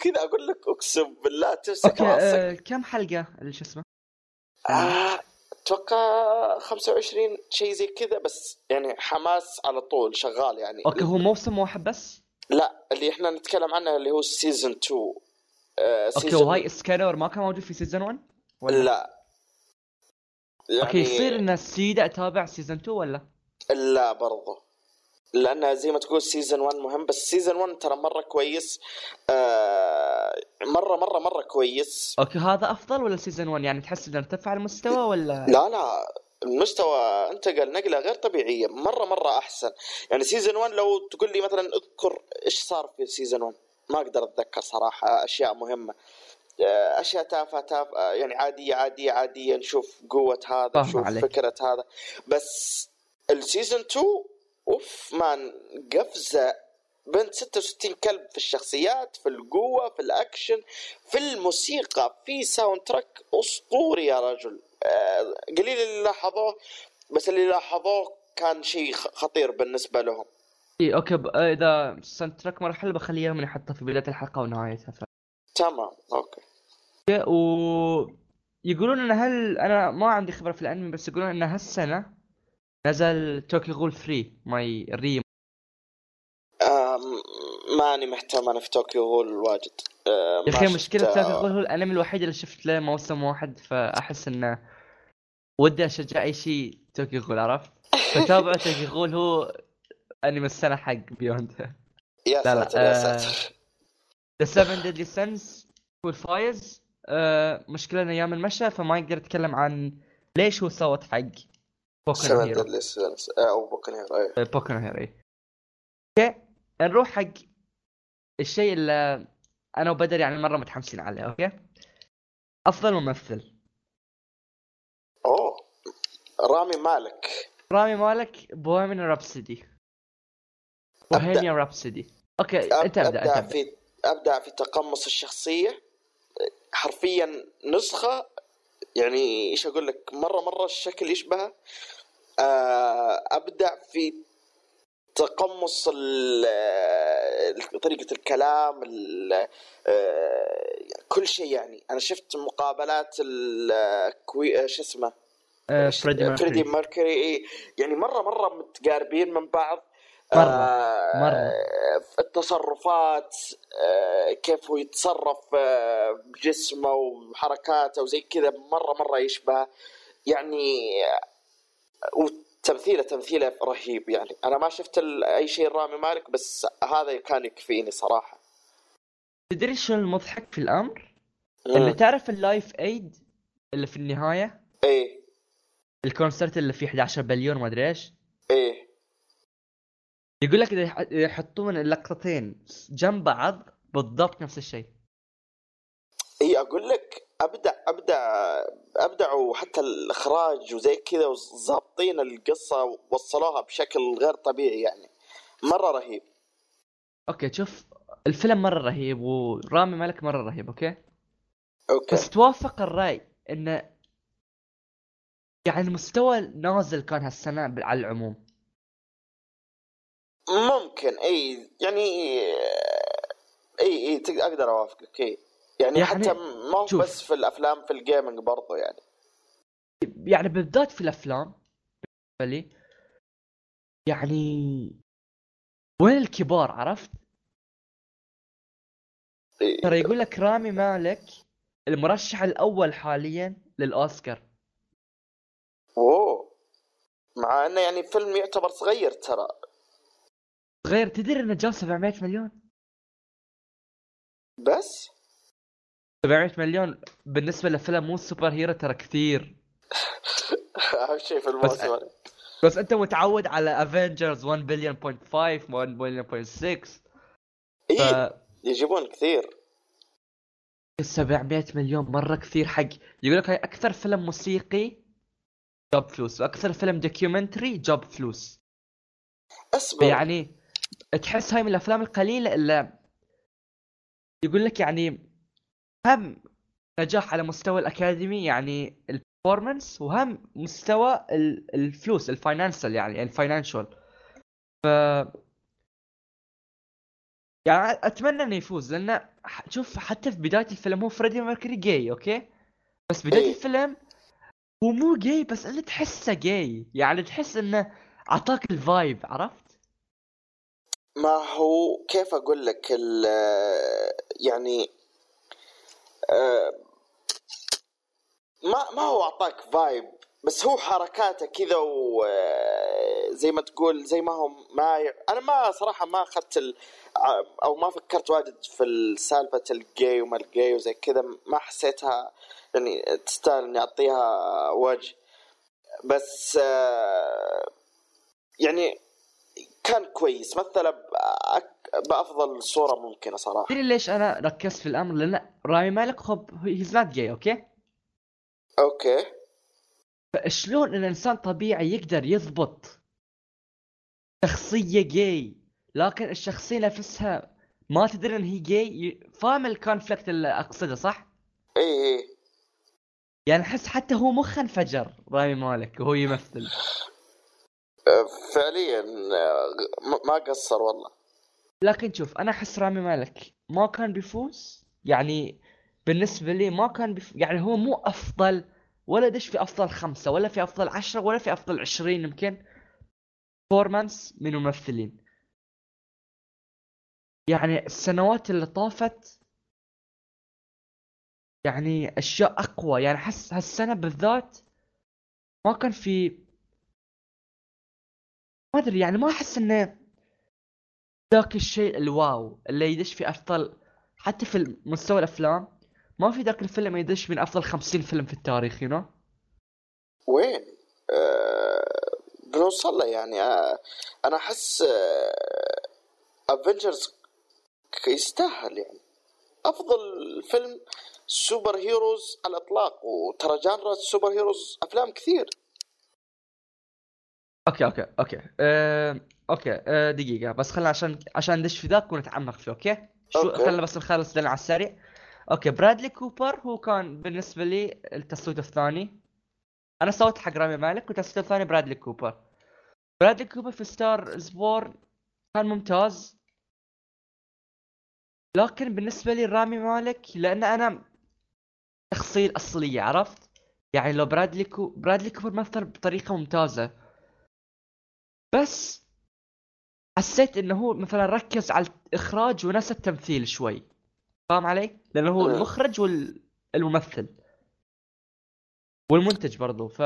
كذا أقول لك أقسم بالله تمسك okay راسك آه كم حلقة اللي شو اسمه؟ آه، أتوقع 25 شيء زي كذا بس يعني حماس على طول شغال يعني okay هو موسم واحد بس؟ لا اللي إحنا نتكلم عنه اللي هو season 2 آه okay وهاي Escanor ما كان موجود في سيزون 1؟ ولا لا يعني okay يصير ان السيدا أتابع season 2 ولا؟ لا برضو لانها زي ما تقول season 1 مهم بس season 1 ترى مرة كويس. آه مرة مرة مرة كويس. okay هذا أفضل ولا season 1 يعني تحس إنه ارتفع المستوى ولا؟ لا لا المستوى انتقل نقلة غير طبيعية. مرة مرة أحسن. يعني season 1 لو تقول لي مثلا اذكر إيش صار في season 1 ما أقدر أتذكر صراحة. أشياء مهمة. آه، أشياء تافهة تافهه يعني عادية عادية عادية. نشوف قوة هذا نشوف عليك. فكرة هذا. بس ال season 2 oof man قفزة بنت 66 كلب في الشخصيات في القوة في الأكشن في الموسيقى في soundtrack أسطوري يا رجل. آه، قليل اللي لاحظوه بس اللي لاحظوه كان شيء خطير بالنسبة لهم. إيه okay. آه، إذا soundtrack مره حلوة بخليها من أحطها في بداية الحلقة ونهايتها. ف... تمام أوكي. و يقولون إن هل أنا ما عندي خبرة في الأنمي بس يقولون إن هالسنة نزل Tokyo Ghoul 3 ماي ريم. ماني مهتم أنا في Tokyo Ghoul واجد. آه، يا أخي شفت- مشكلة توكي غول هو الأنمي الوحيد اللي شفت له موسم واحد فأحس إنه ودي أشجع أي شيء Tokyo Ghoul عرفت؟ فتابعوا توكي غول هو أنمي السنة حق بيوند يا ساتر يا آه، ساتر. ذا 7 ديدلي سنس هو الفايز آه مشكلة إنه أيام المشى فما يقدر يتكلم عن ليش هو صوت حق. بوكن هيرو سينس أو بوكن هيرو بوكن هيرو إيه. أوكي نروح حق الشيء اللي أنا وبدر يعني مرة متحمسين عليه أوكي؟ أفضل ممثل. أوه. رامي مالك. رامي مالك بوهيميان رابسودي Bohemian Rhapsody okay أب- أنت أبدأ أبدأ في ابدع في تقمص الشخصية. حرفيا نسخة. يعني إيش أقول لك؟ مرة مرة الشكل يشبهه. ابدع في تقمص ال- طريقة الكلام ال- آه، كل شيء يعني. أنا شفت مقابلات ال- كوي شو اسمه؟ آه، فريدي إيه، يعني مرة مرة متقاربين من بعض. مرة، آه، مرة. التصرفات آه، كيف هو يتصرف آه، بجسمه وحركاته وزي كذا مرة مرة يشبه. يعني آه، وتمثيله تمثيله رهيب يعني. أنا ما شفت أي شيء رامي مالك بس هذا كان يكفيني صراحة. تدري شنو المضحك في الأمر؟ اللي مم. تعرف ال Live Aid اللي في النهاية؟ إيه. ال concert اللي فيه 11 بليون ما أدري إيش؟ إيه. يقول لك إذا يحطون اللقطتين جنب بعض بالضبط نفس الشيء. اي أقول لك ابدع ابدع أبدعوا حتى الإخراج وزي كذا وظابطين القصة وصلوها بشكل غير طبيعي يعني. مرة رهيب. okay شوف الفيلم مرة رهيب ورامي مالك مرة رهيب okay؟ okay. بس توافق الرأي انه يعني المستوى نازل كان هالسنة على العموم. ممكن إي يعني إي إي أقدر أوافقك إي. يعني, يعني حتى ما هو. بس في الأفلام في ال gaming برضو يعني. يعني بالذات في الأفلام بالنسبة لي يعني وين الكبار عرفت؟ إيه. ترى يقول لك رامي مالك المرشح الأول حاليا للأوسكار. أوه. مع إنه يعني فيلم يعتبر صغير ترى. غير تدري إنه جاب 700 مليون؟ بس؟ 700 مليون بالنسبة لفيلم مو سوبر هيرو ترى كثير. أهم شيء في الموسم بس أنت متعود على افنجرز 1 billion point 5 1 billion point 6 ف اي يجيبون كثير. 700 مليون مرة كثير. حق يقول لك هاي أكثر فيلم موسيقي جاب فلوس. وأكثر فيلم documentary جاب فلوس. أصبر. يعني تحس هاي من الأفلام القليلة اللي يقول لك يعني هم نجاح على مستوى ال academy يعني ال performance وهم مستوى ال- الفلوس ال financial يعني ال financial ف يعني أتمنى إنه يفوز لأنه ح- شوف حتى في بداية الفيلم هو فريدي ميركوري gay okay بس بداية إيه. الفيلم هو مو جاي بس انت تحسه جاي يعني تحس إنه أعطاك ال vibe عرفت؟ ما هو كيف أقول لك يعني ما ما هو أعطاك فايب بس هو حركاته كذا وزي ما تقول زي ما هو ما ي... أنا ما صراحة ما أخذت ال... ع- أو ما فكرت واجد في سالفه الجاي وما الجاي وزي كذا ما حسيتها يعني تستاهل إني أعطيها وجه. بس آه، يعني كان كويس. مثل بأفضل صورة ممكنة صراحة. تدري ليش أنا ركزت في الأمر؟ لأن رامي مالك خب he's not gay okay؟ okay. فشلون إن إنسان طبيعي يقدر يضبط شخصية جاي لكن الشخصية نفسها ما تدري إن هي جاي فاهم ال conflict اللي أقصده صح؟ إي إي. يعني أحس حتى هو مخه انفجر رامي مالك وهو يمثل. فعليا آه، ما- ما قصر والله. لكن شوف أنا أحس رامي مالك ما كان بيفوز يعني بالنسبة لي ما كان بيف... يعني هو مو أفضل ولا دش في أفضل خمسة ولا في أفضل عشرة ولا في أفضل عشرين يمكن. فورمانس من ممثلين. يعني السنوات اللي طافت يعني أشياء أقوى. يعني احس هالسنة بالذات ما كان في ما أدري يعني ما أحس إنه ذاك الشيء الواو اللي يدش في أفضل حتى في مستوى الأفلام ما في ذاك الفيلم يدش من أفضل 50 فيلم في التاريخ you know? وين؟ آه بنوصل له يعني آه أنا أحس افنجرز يستاهل يعني أفضل فيلم super heroes على الإطلاق وترى genre ال super heroes أفلام كثير okay okay okay أه... okay أه... دقيقة بس خلنا عشان عشان ندش في ذاك ونتعمق فيه okay؟ شو. خلنا بس نخلص على السريع okay برادلي كوبر هو كان بالنسبة لي التصويت الثاني أنا صوت حق رامي مالك والتصويت الثاني برادلي كوبر برادلي كوبر في ستار إز بورن كان ممتاز لكن بالنسبة لي رامي مالك لأن أنا شخصية الأصلية عرفت؟ يعني لو برادلي كو... برادلي كوبر مثل بطريقة ممتازة بس حسيت إنه هو مثلا ركز على الإخراج ونسى التمثيل شوي. فاهم علي؟ لأنه هو مم. المخرج والممثل. والمنتج برضو. ف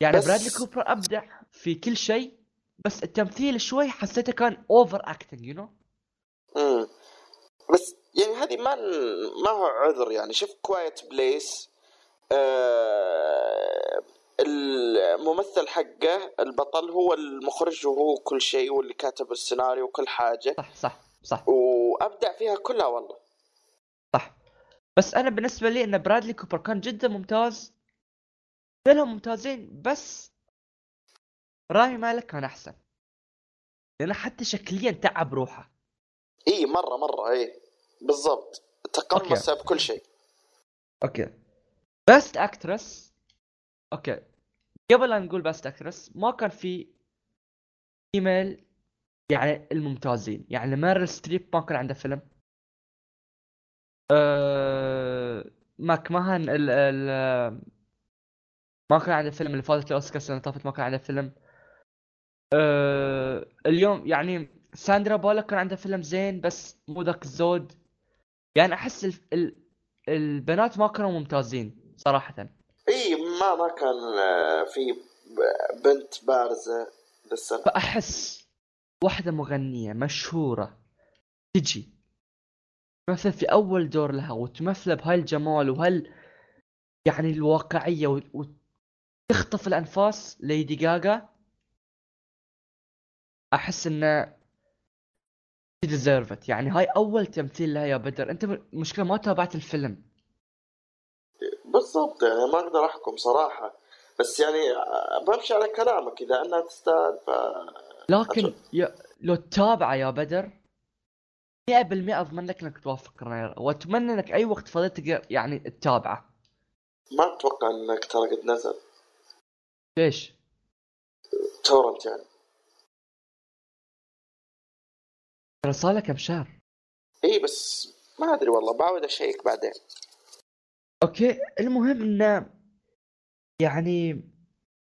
يعني بس- برادلي كوبر أبدع في كل شيء بس التمثيل شوي حسيته كان over acting you know بس يعني هذه ما ما هو عذر يعني. شوف كوايت بليس آه الممثل حقه البطل هو المخرج وهو كل شيء واللي كاتب السيناريو وكل حاجة. صح صح صح. وأبدع فيها كلها والله. صح. بس أنا بالنسبة لي إن برادلي كوبر كان جدا ممتاز. كلهم ممتازين بس رامي مالك كان أحسن. لأنه حتى شكليا تعب روحه. إي مرة مرة إي. بالضبط. تقمص بكل شيء. okay. best actress okay. قبل لا نقول best actress ما كان في ايميل يعني الممتازين. يعني ميريل ستريب ما كان عنده فيلم. أه... ماك ماهن ال ال ما كان عنده فيلم. اللي فازت الأوسكار السنة طافت ما كان عنده فيلم. أه... اليوم يعني ساندرا بولك كان عندها فيلم زين بس مو ذاك الزود. يعني أحس ال... ال... البنات ما كانوا ممتازين صراحة. ما ما كان آه، في بنت بارزة للسنة. فأحس واحدة مغنية مشهورة تجي تمثل في أول دور لها وتمثل بهاي الجمال وهال يعني الواقعية وتخطف الأنفاس ليدي جاجا أحس إنه deserved يعني هاي أول تمثيل لها يا بدر. أنت المشكلة ما تابعت الفيلم. بالضبط يعني ما أقدر أحكم صراحة. بس يعني بمشي على كلامك إذا أنها تستاهل ف لكن يا لو تتابعه يا بدر 100% أضمن لك إنك توافق رأيي وأتمنى إنك أي وقت فضيت يعني تتابعه. ما أتوقع إنك ترى قد نزل. ليش؟ torrent يعني. ترى صار له كم شهر إي بس ما أدري والله بعود أ check بعدين. أوكي المهم انه يعني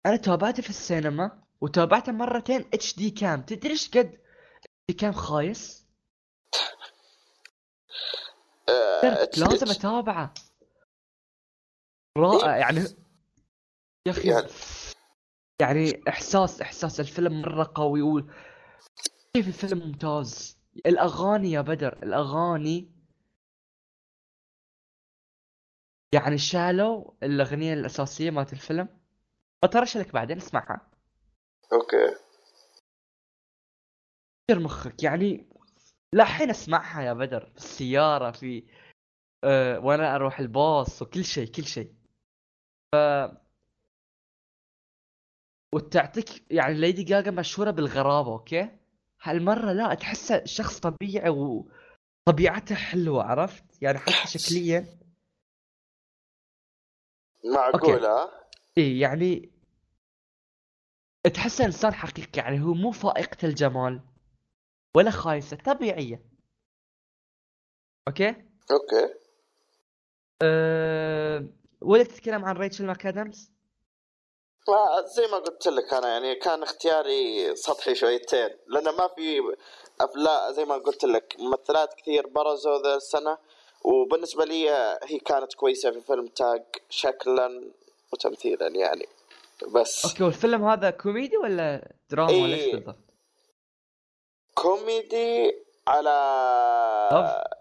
أنا تابعته في السينما وتابعته مرتين اتش دي كام تدري إيش قد دي كام خايس؟ آه، لازم أتابعه رائع إيه. يعني يا أخي يعني- يعني إحساس إحساس الفيلم مرة قوي و... كيف الفيلم ممتاز الأغاني يا بدر الأغاني يعني شالوا الأغنية الأساسية مالت الفيلم. بطرش لك بعدين؟ اسمعها. okay. كثير مخك. يعني لحين أسمعها يا بدر. في السياره في أه وأنا أروح الباص وكل شيء كل شيء. ف وتعطيك يعني ليدي جاجا مشهورة بالغرابة okay؟ هالمرة لا تحسها شخص طبيعي وطبيعته حلوة عرفت؟ يعني حتى شكليا معقولة؟ إي يعني تحسه انسان حقيقي يعني هو مو فائقة الجمال ولا خايسة طبيعية. okay؟ okay. أه... ولا تتكلم عن ريتشل ماكادامز؟ ما زي ما قلت لك أنا يعني كان اختياري سطحي شويتين لأن ما في افلام زي ما قلت لك ممثلات كثير برزوا ذا السنة. وبالنسبة لي هي كانت كويسة في فيلم Tag شكلا وتمثيلا يعني. بس okay والفيلم هذا كوميدي ولا دراما ولا إيش إيه. بالضبط؟ كوميدي على لف.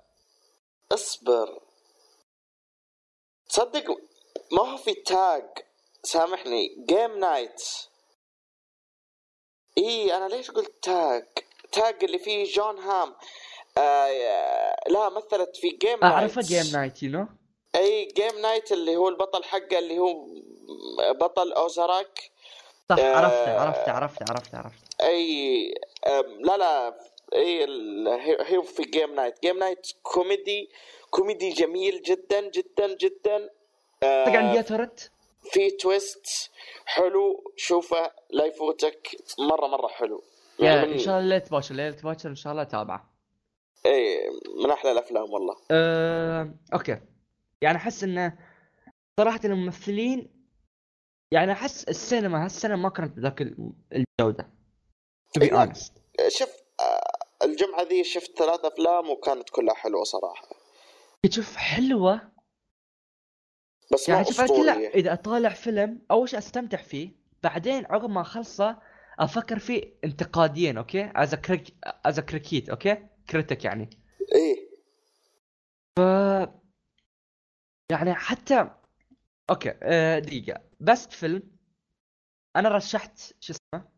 اصبر. تصدق ما هو في Tag. سامحني. جيم نايت اي أنا ليش قلت Tag؟ Tag اللي فيه جون هام. لا مثلت في Game Night اعرفه Game Night you know أي جيم نايت اللي هو البطل حقه اللي هو بطل Ozark صح آه. عرفت عرفت عرفت عرفت عرفت أي لا لا أي هي في Game Night Game Night كوميدي كوميدي جميل جدا جدا جدا. آه، طق عندي torrent في twist حلو. شوفه لا يفوتك. مرة مرة حلو. يا يعني إن شاء الله ليله باكر ليله باكر إن شاء الله تابعه اي من أحلى الأفلام والله. أه... أوكي. يعني أحس إنه صراحة الممثلين يعني أحس السينما هالسنة ما كانت بذاك ال- الجودة be إيه. honest. شوف آه، الجمعة ذي شفت ثلاث أفلام وكانت كلها حلوة صراحة. تشوف حلوة. بس ما يعني شوف كلها إذا أطالع فيلم أول شيء أستمتع فيه بعدين عقب ما أخلصه أفكر فيه انتقاديا okay؟ as critic as critic okay؟ critic يعني. إيه. يعني حتى okay آه، دقيقة. best film أنا رشحت شو اسمه؟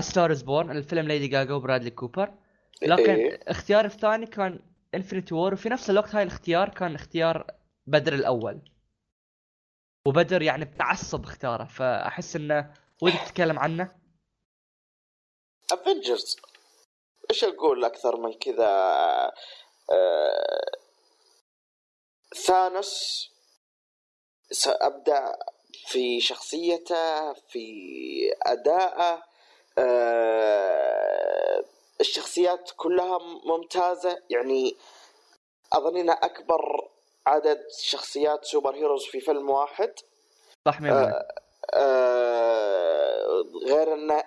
Star Is Born الفيلم ليدي جاجا وبرادلي كوبر. لكن إيه. اختياري الثاني كان Infinity War وفي نفس الوقت هاي الاختيار كان اختيار بدر الأول. وبدر يعني بتعصب اختاره فأحس إنه ودك تتكلم عنه؟ Avengers إيش أقول أكثر من كذا؟ آه، ثانوس ابدع في شخصيته في أدائه. آه، الشخصيات كلها ممتازة. يعني أظن انها أكبر عدد شخصيات سوبر هيروز في فيلم واحد. صح آه، آه، غير إنه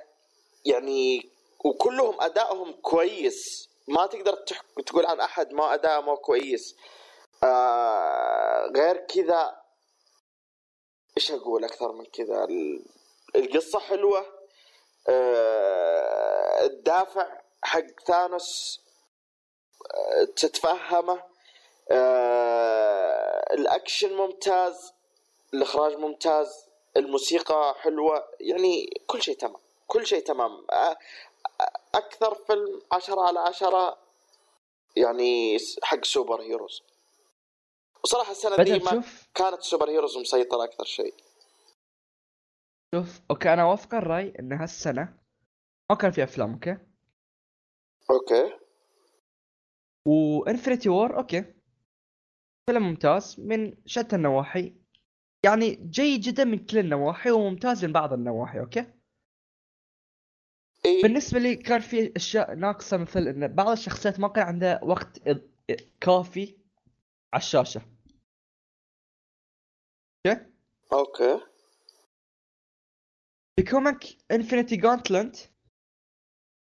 يعني وكلهم أدائهم كويس. ما تقدر تقول عن أحد ما اداءه مو كويس. آه، غير كذا إيش أقول أكثر من كذا؟ ال- القصة حلوة. آه، الدافع حق ثانوس آه، تتفهمه. آه، الأكشن ممتاز. الإخراج ممتاز. الموسيقى حلوة. يعني كل شيء تمام. كل شيء تمام. أ- أكثر فيلم عشرة على عشرة يعني حق super heroes. وصراحة السنة دي ما كانت super heroes مسيطرة أكثر شيء. شوف okay أنا أوافق الرأي إن هالسنة ما كان في أفلام okay؟ okay. و Infinity War okay. فيلم ممتاز من شتى النواحي. يعني جيد جدا من كل النواحي وممتاز من بعض النواحي okay؟ اي بالنسبة لي كان في أشياء ناقصة مثل إن بعض الشخصيات ما كان عندها وقت كافي على الشاشة. okay؟ okay. في comic Infinity Gauntlet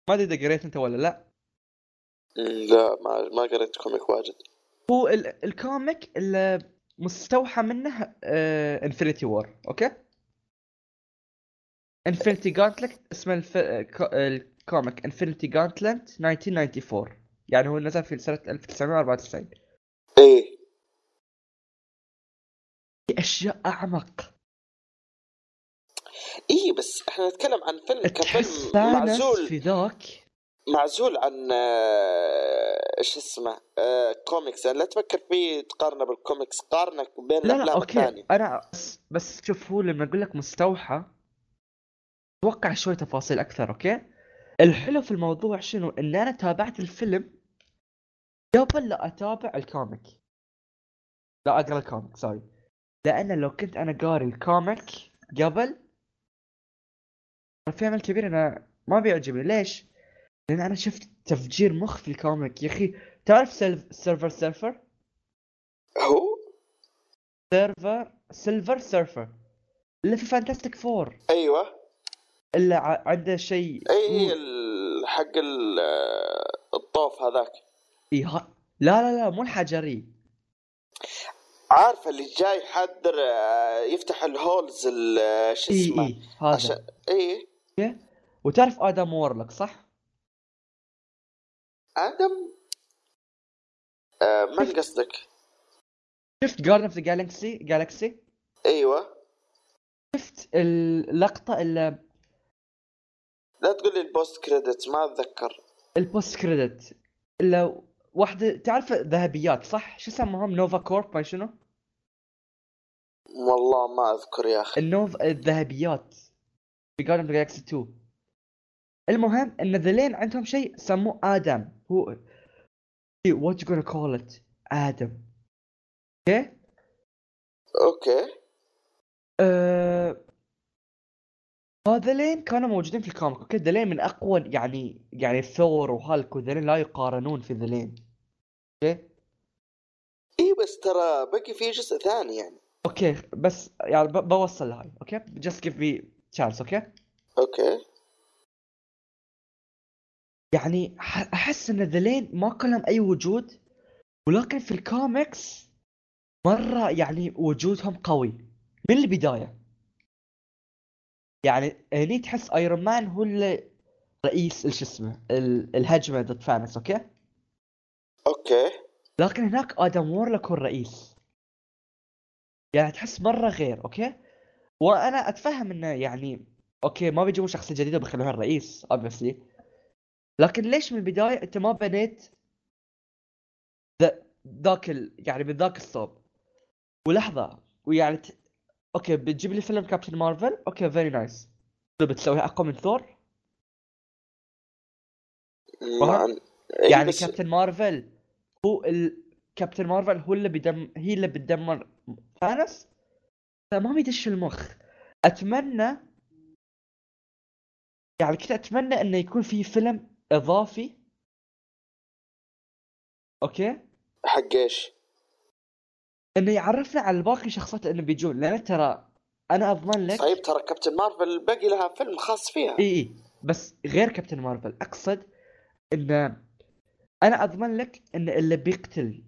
ما أدري إذا قريت أنت ولا لا. لا ما ما قريت comic واجد. هو ال- ال comic اللي مستوحى منه Infinity War okay؟ Infinity Gauntlet اسمه الف... الكو- ال comic. Infinity Gauntlet 1994 يعني هو نزل في سنة 1994 اي في أشياء أعمق. اي بس إحنا نتكلم عن فيلم كفيلم معزول. في ذاك. معزول عن آه، إيش اسمه آه، كوميكس يعني لا تفكر فيه تقارنه بالكوميكس قارنه بين لا لا الأفلام okay. الثانية. أنا بس, بس شوف هو لما أقول لك مستوحى أتوقع شوي تفاصيل أكثر okay؟ الحلو في الموضوع شنو؟ إن أنا تابعت الفيلم قبل لا أتابع ال comic. لا أقرأ ال comic sorry لأن لو كنت أنا قاري ال comic قبل الفيلم الكبير أنا ما بيعجبني. ليش؟ لأن أنا شفت تفجير مخ في ال comic. يا أخي تعرف Silver Surfer Surfer؟ هو؟ Surfer Silver Surfer. اللي في Fantastic Four أيوه. ع- عنده شيء اي اي حق ال- الطوف هذاك. إيه ها... لا لا لا مو الحجري. عارف اللي جاي يحضر آه، يفتح ال holes ال- آه، شو إي اسمه؟ إي هذا. عشان إي. وتعرف Adam Warlock صح؟ آدم؟ آه من قصدك؟ شفت Guardians of the Galaxy Galaxy أيوه. شفت اللقطة اللي لا تقول لي ال post credit ما أتذكر. ال post credit. إلا واحدة تعرف ذهبيات صح؟ شو اسمهم؟ Nova Corps ما شنو؟ والله ما أذكر يا أخي. النوف الذهبيات. في Guardians Galaxy 2 المهم إن ذلين عندهم شيء سموه آدم. هو what you gonna call it Adam. okay okay. أه... هذولين كانوا موجودين في ال comic okay ذلين من أقوى يعني يعني ثور وهالك وذلين لا يقارنون في ذلين okay؟ إي بس ترى بقي في جزء ثاني يعني. okay بس يعني بوصل لهاي. okay؟ just give me chance okay؟ okay. يعني أحس إن ذلين ما كان أي وجود ولكن في الكوميكس مرة يعني وجودهم قوي. من البداية. يعني هني تحس Iron Man هو اللي رئيس شو اسمه ال- الهجمة ضد ثانوس okay؟ okay. لكن هناك Adam Warlock هو الرئيس يعني تحس مرة غير okay؟ وأنا أتفهم إنه يعني okay ما بيجيبون شخصية جديدة بيخلوها الرئيس obviously. لكن ليش من البداية أنت ما بنيت ذا- ذاك ال... يعني من ذاك الصوب؟ ولحظة ويعني ت... أوكي بتجيب لي فيلم Captain Marvel؟ okay very nice بتسويها اقوى من ثور؟ ما... إي يعني بس- Captain Marvel هو ال... Captain Marvel هو اللي بيدم هي اللي بتدمر ثانوس؟ فما بيدش المخ. اتمنى يعني كنت أتمنى إنه يكون في فيلم إضافي. okay؟ حق إيش؟ إنه يعرفنا على باقي الشخصيات اللي بيجون لأن ترى أنا أضمن لك طيب ترى Captain Marvel باقي لها فيلم خاص فيها. إي إي. بس غير Captain Marvel أقصد إن أنا أضمن لك إن اللي بيقتل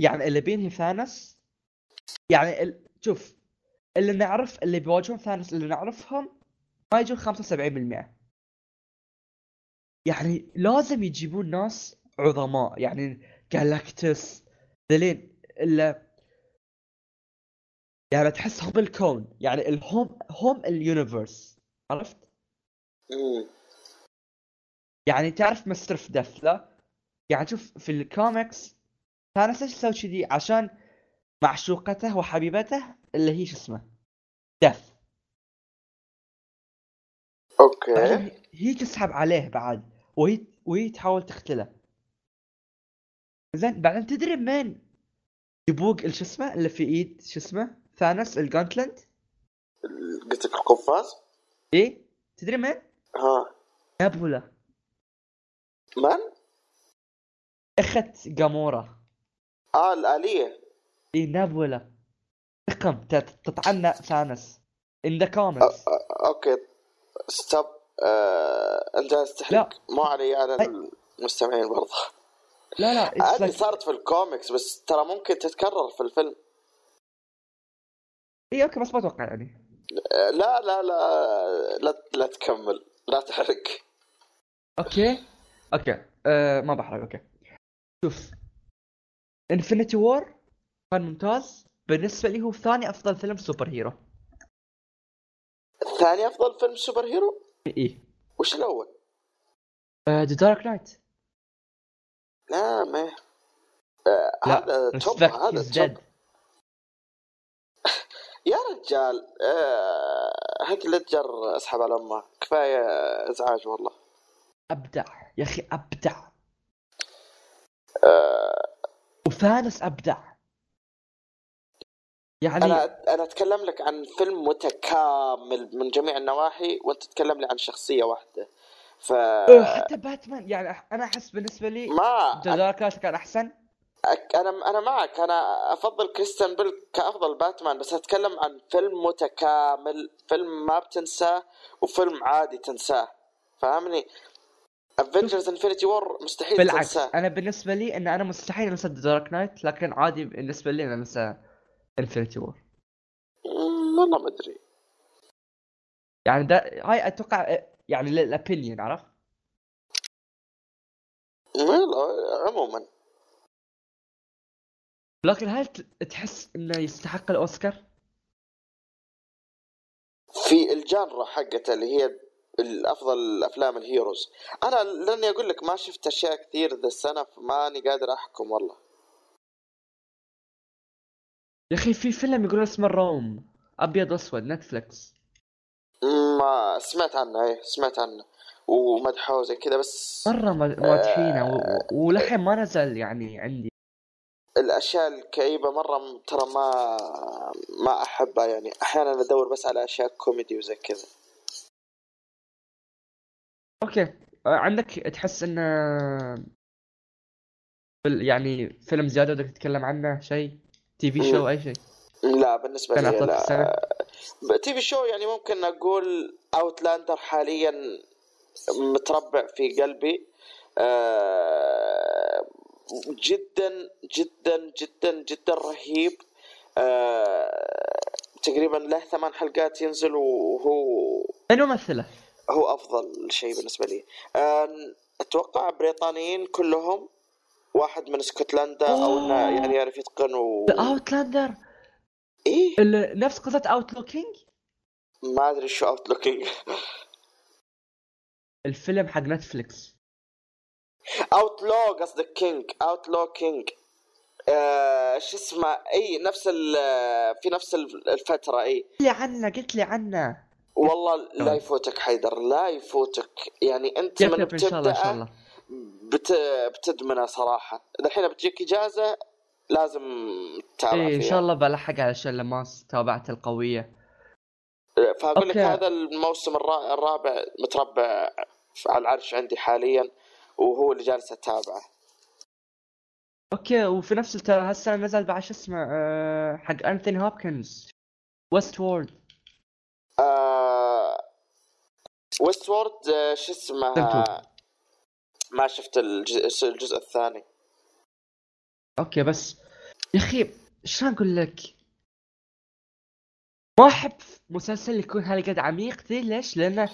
يعني اللي بينهي ثانوس يعني ال... شوف اللي نعرف اللي بيواجهون ثانوس اللي نعرفهم ما يجون 75% يعني لازم يجيبون ناس عظماء يعني Galactus ذلين إلا يعني تحس هم الكون يعني الهم هم ال universe عرفت؟ يعني تعرف Mistress Death لا؟ يعني شوف في الكوميكس ثانوس ليش يسوي كذي؟ عشان معشوقته وحبيبته اللي هي شو اسمه؟ دث أوكي هي تسحب عليه بعد وهي وهي تحاول تقتله زين بعدين تدري من يبوق شو اسمه؟ اللي في إيد شو اسمه؟ ثانوس ال gauntlet قلت لك القفاز؟ إيه؟ تدري من؟ ها. نابولا من؟ أخت جامورا. آه الآلية. إيه نابولا تقم تت- تطعنى ثانوس. ان ذا آه، أوكي. ستوب آه... أنت جالس. تحرق مو علي على. المستمعين برضه. لا لا عادي like- صارت في الكوميكس بس ترى ممكن تتكرر في الفيلم. إيه okay بس ما أتوقع يعني. لا لا لا لا, لا تكمل لا تحرق. okay؟ okay أه ما بحرق okay. شوف Infinity War كان ممتاز. بالنسبة لي هو ثاني أفضل فيلم superhero. ثاني أفضل فيلم superhero؟ إيه. وش الأول؟ The Dark Knight لا ما آه هذا توب هذا توب. يا رجال آه هيك ليدجر أسحب على أمه. كفاية إزعاج والله. أبدع يا أخي أبدع. آه. وثانوس أبدع. يعني أنا أنا أتكلم لك عن فيلم متكامل من جميع النواحي وأنت تتكلم لي عن شخصية واحدة. ف حتى باتمان يعني أنا أحس بالنسبة لي ما Dark كان أحسن. أك- أنا أنا معك أنا أفضل كريستيان بيل كأفضل باتمان بس أتكلم عن فيلم متكامل فيلم ما بتنساه وفيلم عادي تنساه فاهمني؟ Avengers Infinity War مستحيل بالعكس تنساه. أنا بالنسبة لي إن أنا مستحيل أنسى Dark Knight لكن عادي بالنسبة لي إن أنسى Infinity War والله ما أدري. يعني ده هاي أتوقع يعني للابينيون عرفت؟ والله عموما لكن هل تحس إنه يستحق الأوسكار؟ في الجانرا حقته اللي هي الأفضل الأفلام الهيروز أنا لأني أقول لك ما شفت أشياء كثير ذا السنة فماني قادر أحكم والله يا أخي في فيلم يقولون اسمه روما أبيض وأسود نتفلكس ما سمعت عنه إيه سمعت عنه. ومدحوه زي كذا بس مرة و- و- ولحين ما نزل يعني عندي. الأشياء الكئيبة مرة ترى ما ما أحبها يعني. أحيانا أدور بس على أشياء كوميدي وزي كذا. okay. آه، عندك تحس فيل- يعني فيلم زيادة بدك تتكلم عنه؟ شيء؟ TV show أي شيء؟ لا بالنسبة لي لا. TV show يعني ممكن أقول Outlander حاليا متربع في قلبي آه، جدا جدا جدا جدا رهيب آه، تقريبا له ثمان حلقات ينزل وهو من ممثله؟ هو أفضل شيء بالنسبة لي آه، أتوقع بريطانيين كلهم واحد من اسكتلندا أو إنه. يعني يعرف يتقن و... Outlander إيه؟ نفس قصة Outlaw King ما أدري شو Outlaw King الفيلم حق نتفلكس Outlaw قصدك King Outlaw King آه، شو اسمه؟ اي نفس ال في نفس الفترة اي قلت لي عنه قلت لي عنه. والله لا تمام. يفوتك حيدر لا يفوتك. يعني أنت من يب إن شاء الله إن شاء بتبدا الله. بت بتدمنه صراحة. الحين بتجيك إجازة لازم تتابع إيه إن شاء الله بلحق علشان لما تابعت القوية. فأقول لك. هذا الموسم الرا- الرابع متربع على العرش عندي حاليا وهو اللي جالس أتابعه. okay وفي نفس ترى هالسنه نزل بعد شو اسمه أه حق انثوني هوبكنز Westworld آه Westworld آه، شو اسمه. ما شفت الجزء, الجزء الثاني. okay بس يا أخي شلون أقول لك ما احب مسلسل يكون هالقد عميق ذي ليش؟ لأنه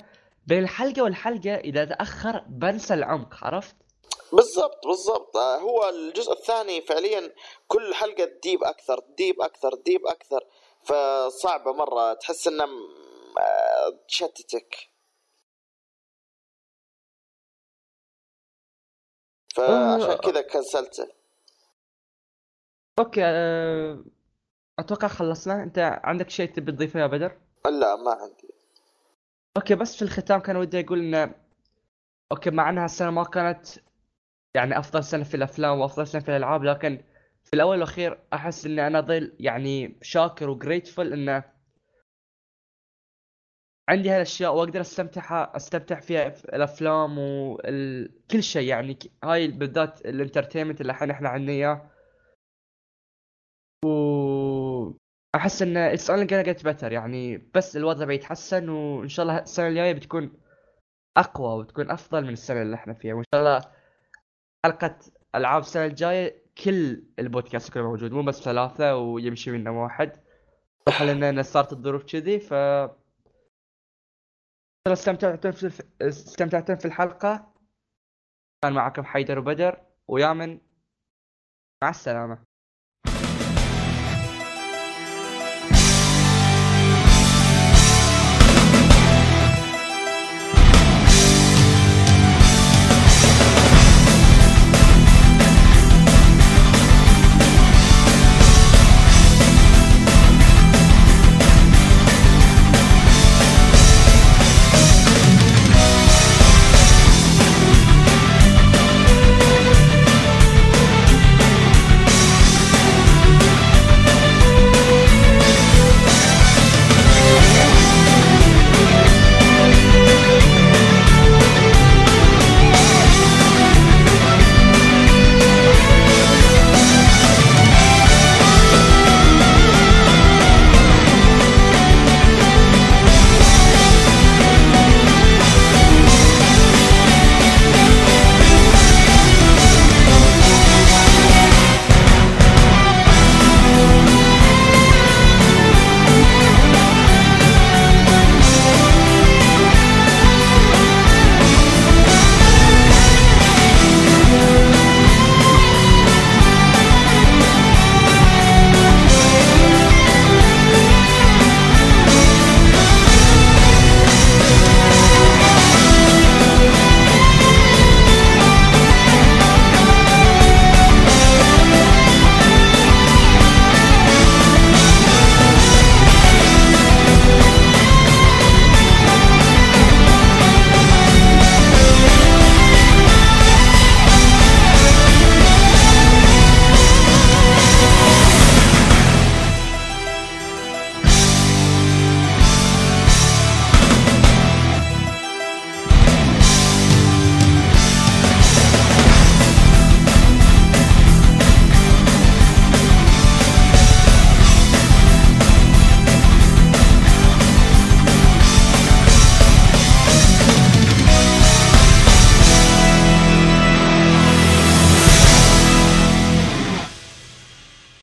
بين الحلقة والحلقة إذا تأخر بنسى العمق عرفت؟ بالضبط بالضبط آه، هو الجزء الثاني فعليا كل حلقة ت deep أكثر ت deep أكثر ت deep أكثر فصعبة مرة تحس إنه م- آه، تشتتك فعشان آه. كذا كنسلته okay أه... أتوقع خلصنا. أنت عندك شيء تبي تضيفه يا بدر؟ لا ما عندي. okay بس في الختام كان ودي أقول انه okay مع إنها السنة ما كانت يعني أفضل سنة في الأفلام وأفضل سنة في الألعاب لكن في الأول والأخير أحس اني أنا ظل يعني شاكر وجريتفul انه عندي هالأشياء وأقدر أستمتع أستمتع فيها في الأفلام وكل شيء يعني هاي بالذات الانترتينمنت اللي الحين إحنا عندنا إياه. و احس إن it's only gonna get better يعني بس الوضع بيتحسن وإن شاء الله السنة الجاية بتكون أقوى وتكون أفضل من السنة اللي إحنا فيها وإن شاء الله حلقة ألعاب السنة الجاية كل البودكاست يكون موجود مو بس ثلاثة ويمشي منا واحد. صح لأن صارت الظروف كذي ف استمتعتم في استمتعتم في الحلقة. كان معكم حيدر وبدر ويامن مع السلامة.